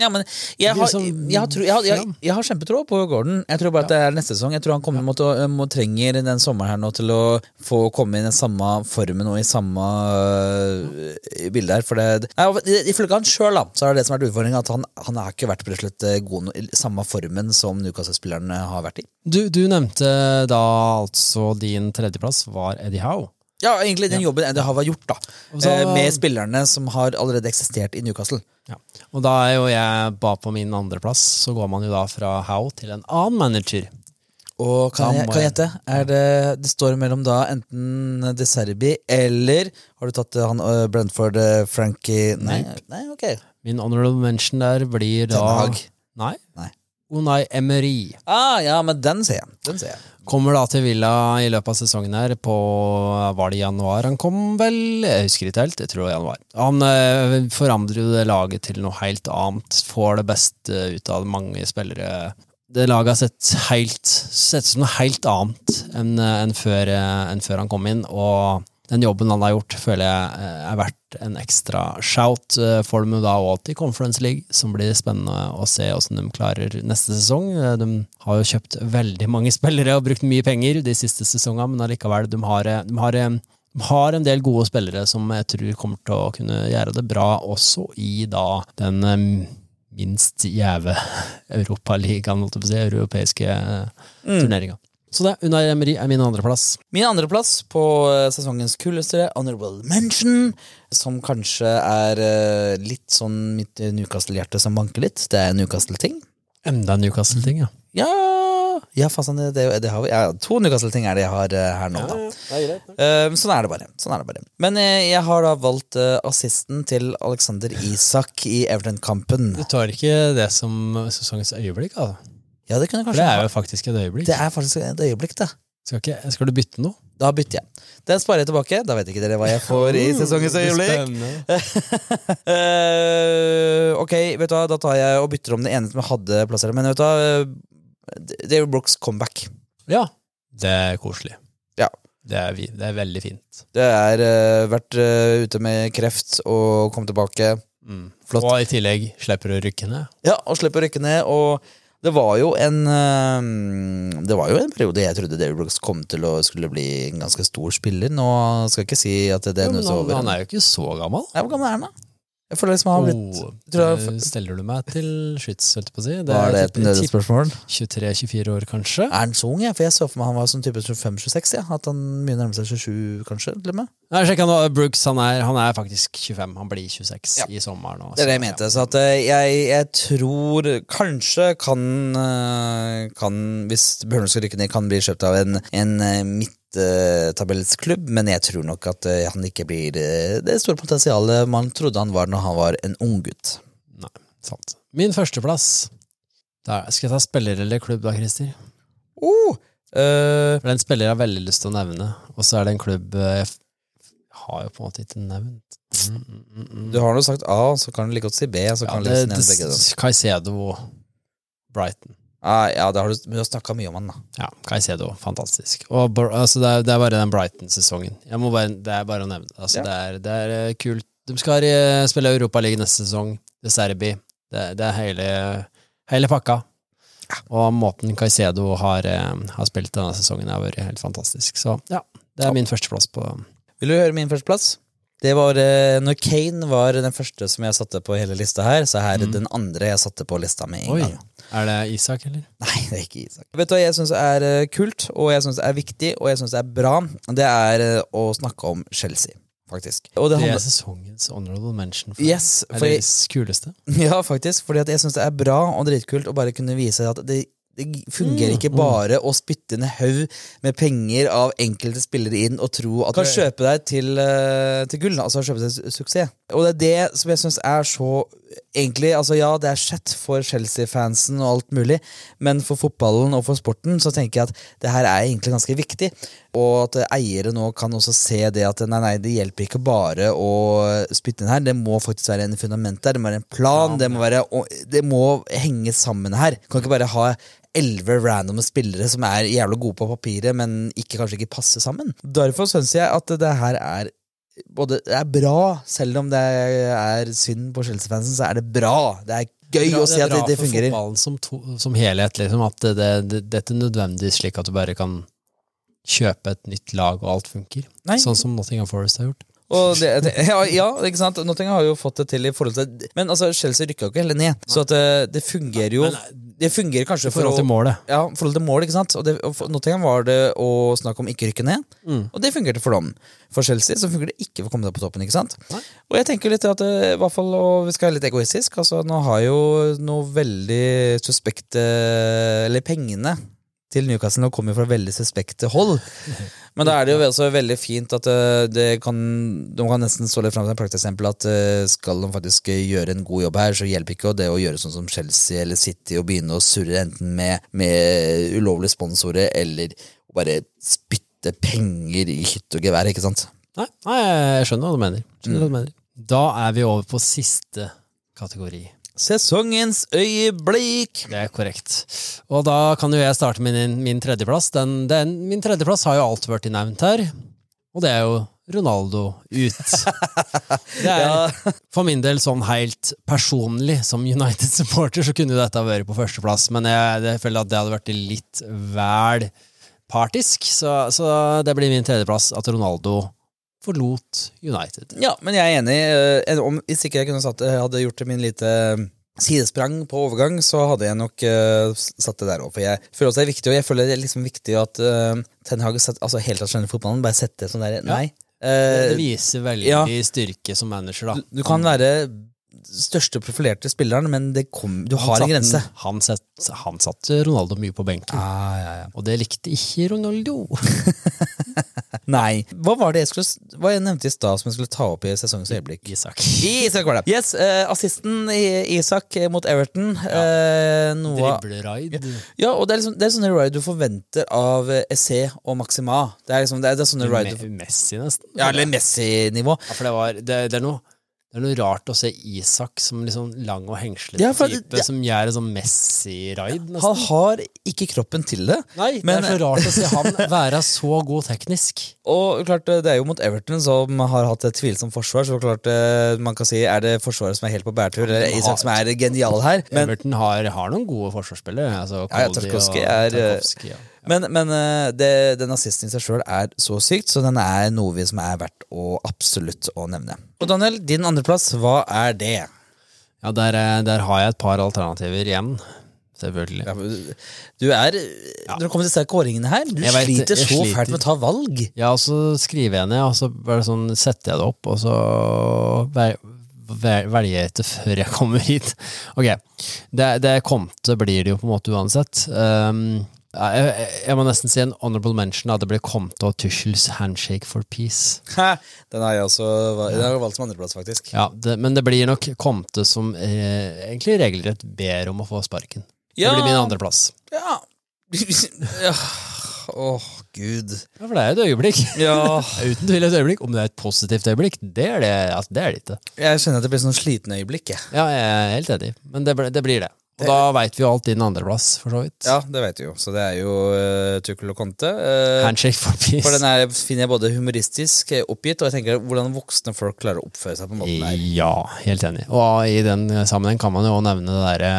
Ja, men jeg har, jeg har, tro, jeg har, jeg, har kjempetro på Gordon. Jeg tror bare at det er neste sesong. Jeg tror han kommer måtte, må, trenger den sommeren her nå til å få komme i den samme formen og i samme uh, bilde her. For det, nei, Ifølge han sjøl så er det det som har vært utfordringen, at han, han har ikke vært slett eh, god i samme formen som Newcastle-spillerne har vært i. du, du nevnte da altså din tredjeplass var Eddie Howe. Ja, egentlig den jobben Eddie Howe har gjort, da. Så- eh, med spillerne som har allerede eksistert i Newcastle. Ja. Og da er jo jeg ba på min andreplass, så går man jo da fra How til en annen manager. Og kan jeg, kan jeg gjette? Er det, det står mellom da enten De Serbi eller Har du tatt han uh, Brentford uh, Frankie Nei, nei ok. Min honorable mention der blir da. Nei. Nei. Unai Emery. Ah, ja, men den ser jeg. Den ser jeg. Kommer da til Villa i løpet av sesongen her på Var det januar han kom, vel? Jeg husker ikke helt. Jeg tror det var januar. Han eh, forandrer jo det laget til noe helt annet. Får det beste ut av mange spillere. Det laget har sett helt sett som noe helt annet enn enn før, eh, enn før han kom inn. Og den jobben han har gjort, føler jeg eh, er verdt en ekstra shout. for Får dem da òg til Conference League, som blir spennende å se åssen de klarer neste sesong. Eh, De har jo kjøpt veldig mange spillere og brukt mye penger de siste sesongene, men allikevel, de har, eh, de har, eh, de har en del gode spillere som jeg tror kommer til å kunne gjøre det bra også i da den eh, minst gjeve Europaligaen, holdt jeg på å si, europeiske mm. turneringa. Så det, Unai Emery er min andreplass. Min andreplass på øh, sesongens kuleste honorable mention, som kanskje er øh, litt sånn mitt øh, Newcastle-hjerte som banker litt, det er Newcastle-ting. Enda en Newcastle-ting, ja. Ja, ja fasen, det, det, det har vi. Ja, to Newcastle-ting er det jeg har her nå, da. Eh, sånn er det bare. Sånn er det bare. Men eh, jeg har da valgt eh, assisten til Alexander Isak i Everton-kampen. Du tar ikke det som sesongens øyeblikk, altså? Ja, det kunne jeg For kanskje det er jo faktisk et øyeblikk. Det er faktisk et øyeblikk, det. Skal, ikke, skal du bytte noe? Da bytter jeg. Den sparer jeg tilbake. Da vet ikke dere hva jeg får i sesongens øyeblikk. Eh, ok, vet du hva, da tar jeg og bytter om det ene som jeg hadde plassert. Men vet du hva, eh, David Brooks comeback. Ja. Det er koselig. Ja. Det er, det er veldig fint. Det er uh, vært uh, ute med kreft og kom tilbake. Flott. Og i tillegg slipper du å rykke ned. Ja, og slipper å rykke ned. Og det var jo en eh, Det var jo en periode jeg trodde David Brooks kom til å skulle bli en ganske stor spiller. Nå skal jeg ikke si at det er Jo, men han, over. han er jo ikke så gammel. Ja, Hvor gammel er han, da? Jeg føler liksom har blitt Oh, jeg- det Steller du meg til skyts, holdt jeg på å si? Var det et nødespørsmål? 23-24 år, kanskje? Er han så ung? jeg? For jeg så for meg han var sånn type 25-26. Ja. At han mye nærmer nærme seg 27, kanskje. til og med. Nei, sjekk nå. Brooks han er, han er faktisk 25. Han blir 26 Ja. i sommer nå. Det er det jeg så, mente. Så at eh, jeg, jeg tror kanskje kan, eh, kan Hvis Bjørnar skal rykke ned, kan bli kjøpt av en, en eh, midttabellsklubb, men jeg tror nok at eh, han ikke blir eh, det store potensialet man trodde han var når han var en unggutt. Ja, nei, sant. Min førsteplass. Der, skal jeg ta spiller eller klubb da, Christer? Oh, uh, For den spiller jeg har veldig lyst til å nevne, og så er det en klubb eh, jeg har jo på en måte ikke nevnt. Mm, mm, mm, mm. du har nå sagt A, så kan du like godt si B. Så Ja, kan du det, begge. det, da. Caicedo Brighton. Ah, ja, det har du, men du har snakka mye om han, da. Ja, Caicedo, fantastisk. Og altså, det, er, det er bare den Brighton-sesongen. Det er bare å nevne. Altså, Ja. det, er, det er eh, kult. De skal eh, spille Europaligaen neste sesong. Det er Serbi. Det, det er hele, hele pakka. Og måten Caicedo har, eh, har spilt denne sesongen, har vært helt fantastisk. Så ja, det er min førsteplass på Vil du høre min førsteplass? Det var når Kane var den første som jeg satte på hele lista her, så her er den andre jeg satte på lista med en Mm. Oi. gang. Er det Isak, eller? Nei, det er ikke Isak. Vet du hva jeg syns er eh, kult, og jeg syns er viktig, og jeg syns er bra? Det er eh, å snakke om Chelsea. faktisk. Og det Det er sesongens honorable mention. For Yes, for det jeg- kuleste. Ja, faktisk. Fordi jeg syns det er bra og dritkult å bare kunne vise at det, det fungerer Mm, ikke bare å spytte en haug med penger av enkelte spillere inn og tro at du kan kjøpe deg til, eh, til gull. Altså kjøpe deg suksess. Og det er det som jeg syns er så Egentlig, altså Ja, det er shit for Chelsea-fansen og alt mulig, men for fotballen og for sporten så tenker jeg at det her er egentlig ganske viktig. Og at eiere nå kan også se det at nei, nei, det hjelper ikke bare å spytte inn her. Det må faktisk være en fundament der. Det må være en plan. det, må være, det må henge sammen her. Kan ikke bare ha elleve randomme spillere som er jævlig gode på papiret, men ikke, kanskje ikke passer sammen. Derfor syns jeg at det her er både det er bra, selv om det er synd på Chelsea-fansen, så er det bra. Det er gøy å se at det, det fungerer. Det er bra for fotballen som, som helhet, liksom. At det, det, det, dette er nødvendigvis slik at du bare kan kjøpe et nytt lag, og alt funker. Nei. Sånn som Nottingham Forest har gjort. Det, det, ja, ja, ikke sant? Nottingham har jo fått det til i forhold til Men altså, Chelsea rykka jo ikke heller ned, så det, det fungerer jo Det fungerer kanskje I forhold for til målet. ja, i forhold til målet, ikke sant? Og, det, og Nottingham var det å snakke om ikke rykke ned, Mm. og det fungerte for dem. For Chelsea så fungerer det ikke for å komme seg på toppen. ikke sant? Nei. Og jeg tenker litt at eh, i hvert fall, og vi skal være litt egoistisk, altså nå har jo noe veldig suspekte Eller pengene til Newcastle nå kommer fra veldig suspekte hold. Men da er det jo også veldig fint at eh, det kan, de kan nesten stå litt fram til et prakteksempel at eh, skal de faktisk gjøre en god jobb her, så hjelper ikke det å gjøre sånn som Chelsea eller City og begynne å surre enten med, med ulovlige sponsorer eller bare spytte penger i hytte og gevær, ikke sant? Nei, nei, jeg skjønner hva du mener. Skjønner hva du mener. Da er vi over på siste kategori. Sesongens øyeblikk! Det er korrekt. Og da kan jo jeg starte med min, min tredjeplass. Den, den, min tredjeplass har jo alt vært nevnt her, og det er jo Ronaldo ut. Det er for min del sånn helt personlig, som United-supporter, så kunne dette vært på førsteplass, men jeg, jeg føler at det hadde vært litt vel partisk, så, så det blir min tredjeplass at Ronaldo forlot United. Ja, men jeg er enig. eh, Om, hvis ikke jeg kunne satt, hadde gjort min lite eh, sidesprang på overgang, så hadde jeg nok uh, satt det der òg. For jeg føler også det er viktig, og jeg føler det er liksom viktig at uh, Ten Hag satt, altså helt tatt skjønner fotballen, bare sette sånn der Nei. Det, Uh, det viser veldig ja. styrke som manager, da. du, du kan være største profilerte spilleren, men det kom, du har en grense. Han, satte Ronaldo mye på benken, Ah, ja, ja. og det likte ikke Ronaldo. Nei. Hva var det jeg skulle Hva jeg nevnte i stad som jeg skulle ta opp i sesongens øyeblikk? Isak. Isak var det. Yes, uh, Assisten i Isak eh, mot Everton. Ja. Uh, Dribleraid. Ja, og det er, liksom, det er sånne ride du forventer av Essé og Maxima. Det er, liksom, det er, det er sånne ride du, Messi, nesten. Ja, eller Messi-nivå. Ja, for det, var, det, det, er noe, det er noe rart å se Isak som liksom lang og hengslete Ja, type, ja. som gjør en sånn Messi-raid, Han har ikke kroppen til det. Nei, men- det er så rart å se han være så god teknisk. Og klart, eh, det er jo mot Everton, som har hatt et tvilsomt forsvar. Så klart eh, man kan si, Er det forsvaret som er helt på bærtur, eller Isak som er genial her? Men, Everton har, har noen gode forsvarsspillere. Altså Ja, ja, Cody Tarkovsky og er, eh, Tarkovsky, ja. Men, men eh, det, den assisten i seg sjøl er så sykt, så den er noe vi som er verdt å absolutt å nevne. Og Daniel, din andreplass, hva er det? Ja, der, eh, der har jeg et par alternativer igjen. Selvfølgelig. Ja, du er Når det kommer til disse kåringene her, du Jeg sliter så sliter. fælt med å ta valg. Ja, og så skriver jeg ned, og så bare sånn setter jeg det opp, og så vel- vel- velger jeg etter før jeg kommer hit. Ok, det, det kom til blir det jo på en måte uansett. Um, jeg, jeg, må nesten si en honorable mention at det blir kommet av Tuschels handshake for peace. Hæ, Den har jeg også Den har jeg valgt som andreplass, faktisk. Ja, det, men det blir nok Comte som eh, egentlig regelrett ber om å få sparken. Det blir min andreplass. Ja. ja. Åh, gud. Ja, for det er et øyeblikk. Ja. Uten tvil et øyeblikk. Om det er et positivt øyeblikk, det er det, altså, det, er det ikke. Jeg kjenner at det blir sånn sliten øyeblikk, jeg. Ja, jeg er helt enig, men det, det blir det. Og da veit vi jo alt din andreplass, for så vidt. Ja, det vet vi jo. Så det er jo uh, Tukkel og Conte. Uh, Handshake for peace. for den her finner jeg både humoristisk eh, oppgitt, og jeg tenker hvordan voksne folk klarer å oppføre seg på måten der. Ja, helt enig. Og i den sammenheng kan man jo nevne det derre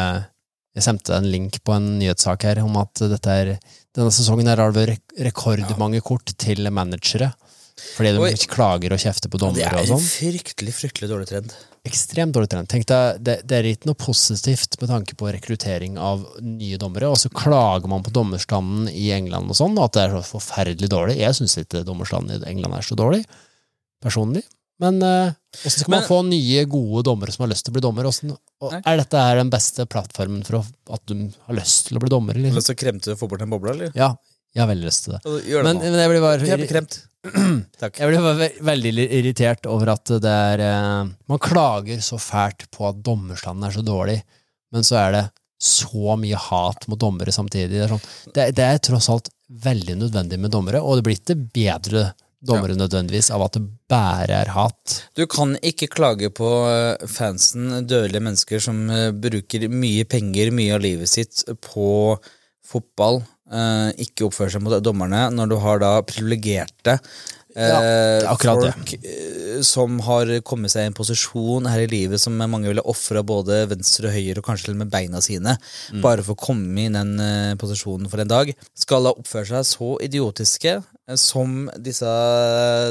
Jeg sendte en link på en nyhetssak her om at dette er denne sesongen her har det vært rek- rekordmange kort til managere. Fordi de Oi. klager og kjefter på Det dommere er og en sånn. fryktelig, fryktelig dårlig trend. Ekstremt dårlig trend. Tenk deg, det, det er ikke noe positivt med tanke på rekruttering av nye dommere, og så klager man på dommerstanden i England og sånn, at det er så forferdelig dårlig. Jeg syns ikke dommerstanden i England er så dårlig, personlig. Men eh, hvordan skal man Men- få nye, gode dommere som har lyst til å bli dommer? Hvordan, og, er dette her den beste plattformen for at du har lyst til å bli dommer? Eller? lyst til å kremte få bort en boble, eller? Ja, jeg har veldig lyst til det. Det Men, men jeg blir bare kremt. Takk. Jeg blir ve- veldig irritert over at det er eh, Man klager så fælt på at dommerstanden er så dårlig, men så er det så mye hat mot dommere samtidig. Det er, sånn, det, det er tross alt veldig nødvendig med dommere, og det blir ikke bedre dommere nødvendigvis av at det bare er hat. Du kan ikke klage på eh, fansen, dødelige mennesker som eh, bruker mye penger, mye av livet sitt på fotball, ikke oppfører seg mot dommerne, når du har da privilegerte eh, Ja, folk eh, som har kommet seg i en posisjon her i livet som mange ville ofra både venstre og høyre, og kanskje til og med beina sine, Mm. bare for å komme i den eh, posisjonen for en dag, skal da oppføre seg så idiotiske eh, som disse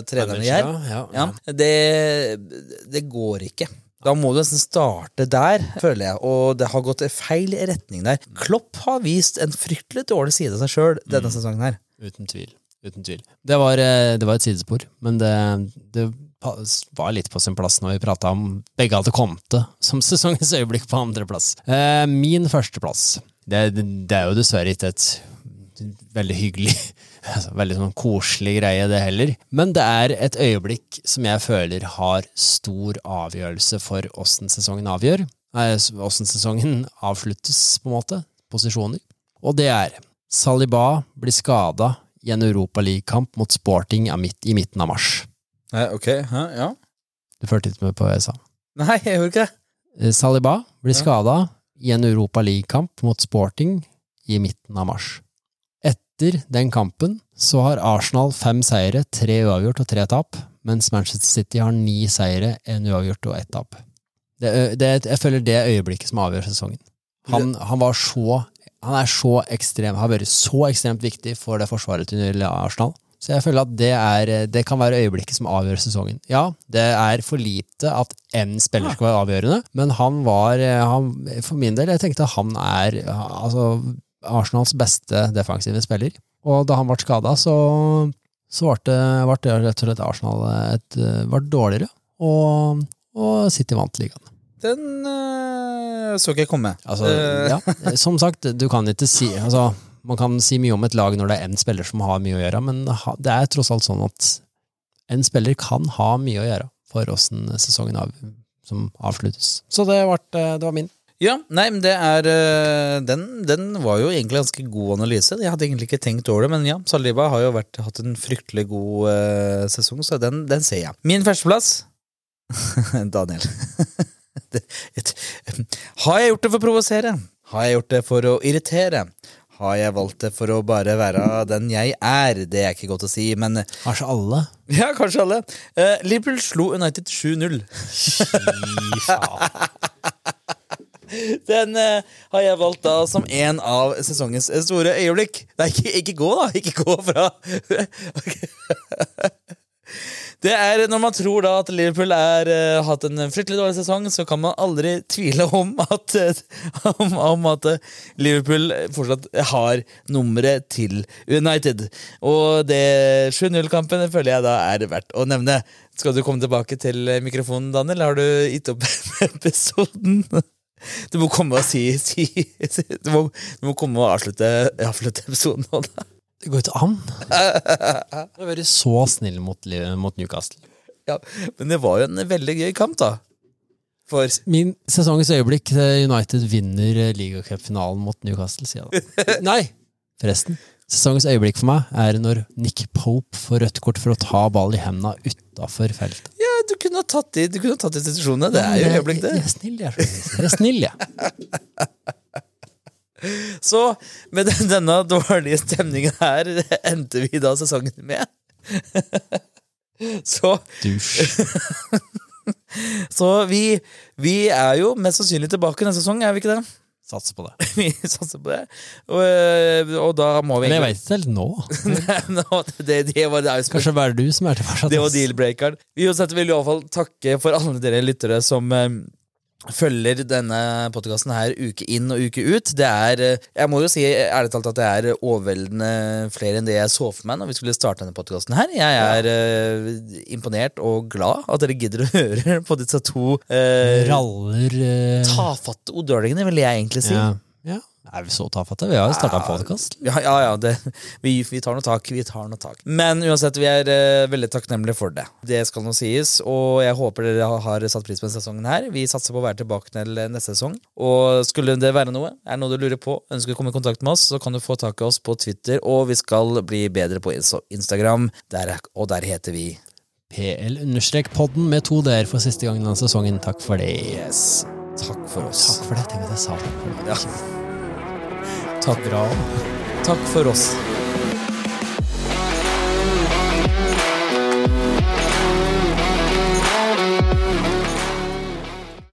trenerne gjør. Ja, Ja, det, det går ikke. Da må du nesten starte der, føler jeg, og det har gått i feil retning der. Klopp har vist en fryktelig dårlig side av seg sjøl denne sesongen her. Uten tvil. Uten tvil. Det var, eh, det var et sidespor, men det, det var litt på sin plass når vi prata om begge hadde kommet til som sesongens øyeblikk på andreplass. Eh, min førsteplass. Det, det, er jo dessverre ikke et veldig hyggelig Veldig sånn koselig greie, det heller. Men det er et øyeblikk som jeg føler har stor avgjørelse for åssen sesongen avgjør. Åssen sesongen avsluttes, på en måte. Posisjoner. Og det er Saliba blir skada i en Europaligakamp mot Sporting i midten av mars. Ok, ja. Du fulgte ikke med på hva jeg sa. Nei, jeg gjorde ikke det. Eh, Saliba blir skada i en Europaligakamp mot Sporting i midten av mars. Etter den kampen så har Arsenal fem seire, tre uavgjort og tre tap, mens Manchester City har ni seire, en uavgjort og ett tap. Det, det, jeg føler det øyeblikket som avgjør sesongen. Han, han var så Han er så ekstrem, har vært så ekstremt viktig for det forsvaret til Arsenal. Så jeg føler at det, er, det kan være øyeblikket som avgjør sesongen. Ja, det er for lite at én spiller skal være avgjørende, men han var han, For min del, jeg tenkte han er altså, Arsenals beste defensive spiller. Og da han ble skada, så, så ble, det, ble det rett og slett Arsenal et, ble dårligere, og, og City vant ligaen. Den øh, så ikke jeg komme. Altså, Eh, ja, som sagt, du kan ikke si altså, Man kan si mye om et lag når det er én spiller som har mye å gjøre, men det er tross alt sånn at en spiller kan ha mye å gjøre for åssen sesongen av, som avsluttes. Så det, ble, det var min. Ja, nei, men det er øh, den, den var jo egentlig ganske god analyse. Jeg hadde egentlig ikke tenkt over det, men ja, Saliba har jo vært, hatt en fryktelig god uh, sesong, så den, den ser jeg. Min førsteplass Daniel. det, et, har jeg gjort det for å provosere? Har jeg gjort det for å irritere? Har jeg valgt det for å bare være den jeg er? Det er ikke godt å si, men Kanskje alle? ja, kanskje alle. Uh, Liverpool slo United 7-0. Fy faen. Den eh, har jeg valgt da som en av sesongens store øyeblikk. Nei, ikke, ikke gå, da! Ikke gå fra Det er Når man tror da at Liverpool har hatt en fryktelig dårlig sesong, så kan man aldri tvile om at, eh, om, at eh, Liverpool fortsatt har nummeret til United. Og det 7-0-kampen føler jeg da er verdt å nevne. Skal du komme tilbake til mikrofonen, Daniel? Har du gitt opp episoden? Du må komme og si, si du, må, du må komme og avslutte, avslutte episoden nå, da. Det går ikke an. Du har vært så snill mot, mot Newcastle. Ja, men det var jo en veldig gøy kamp, da. For Min sesongens øyeblikk eh, United vinner eh, ligacupfinalen mot Newcastle, sier jeg da. Nei, forresten. Sesongens øyeblikk for meg er når Nick Pope får rødt kort for å ta ball i hendene utafor feltet. Du kunne ha tatt i, du kunne ha tatt institusjonene. Det er jo et øyeblikk, Jeg det. er snill, jeg. Jeg er snill, jeg. Så med den, denne dårlige stemningen her endte vi da sesongen med. Så, Dusj. så vi, vi er jo mest sannsynlig tilbake neste sesong, er vi ikke det? Satser på det. Vi satser på det. Og, øh, og da må vi Men jeg veit ikke helt nå. Nå, det, det var det. Kanskje bare du som er til fortsatt. Det var deal-breakeren. Vi vil i hvert fall takke for alle dere lyttere som eh, følger denne podkasten her uke inn og uke ut. Det er eh, Jeg må jo si ærlig talt at det er overveldende flere enn det jeg så for meg når vi skulle starte denne podkasten her. Jeg er eh, imponert og glad at dere gidder å høre på disse to uh, Raller uh... tafatte odølingene, vil jeg egentlig si. ja. ja. Er vi så tafatte? Vi har jo starta en podkast. Ja, ja, ja det, vi, vi tar noe tak. Vi tar noe tak. Men uansett, vi er uh, veldig takknemlige for det. Det skal nå sies, og jeg håper dere har, satt pris på denne sesongen her. Vi satser på å være tilbake til neste sesong. Og skulle det være noe, er det noe du lurer på, ønsker å komme i kontakt med oss, så kan du få tak i oss på Twitter, og vi skal bli bedre på Instagram, der, og der heter vi PL-podden med to d-er for siste gang denne sesongen. Takk for det. Yes. Takk for oss. Takk for det. Tenk at jeg sa takk det. Ja. Takk, for oss.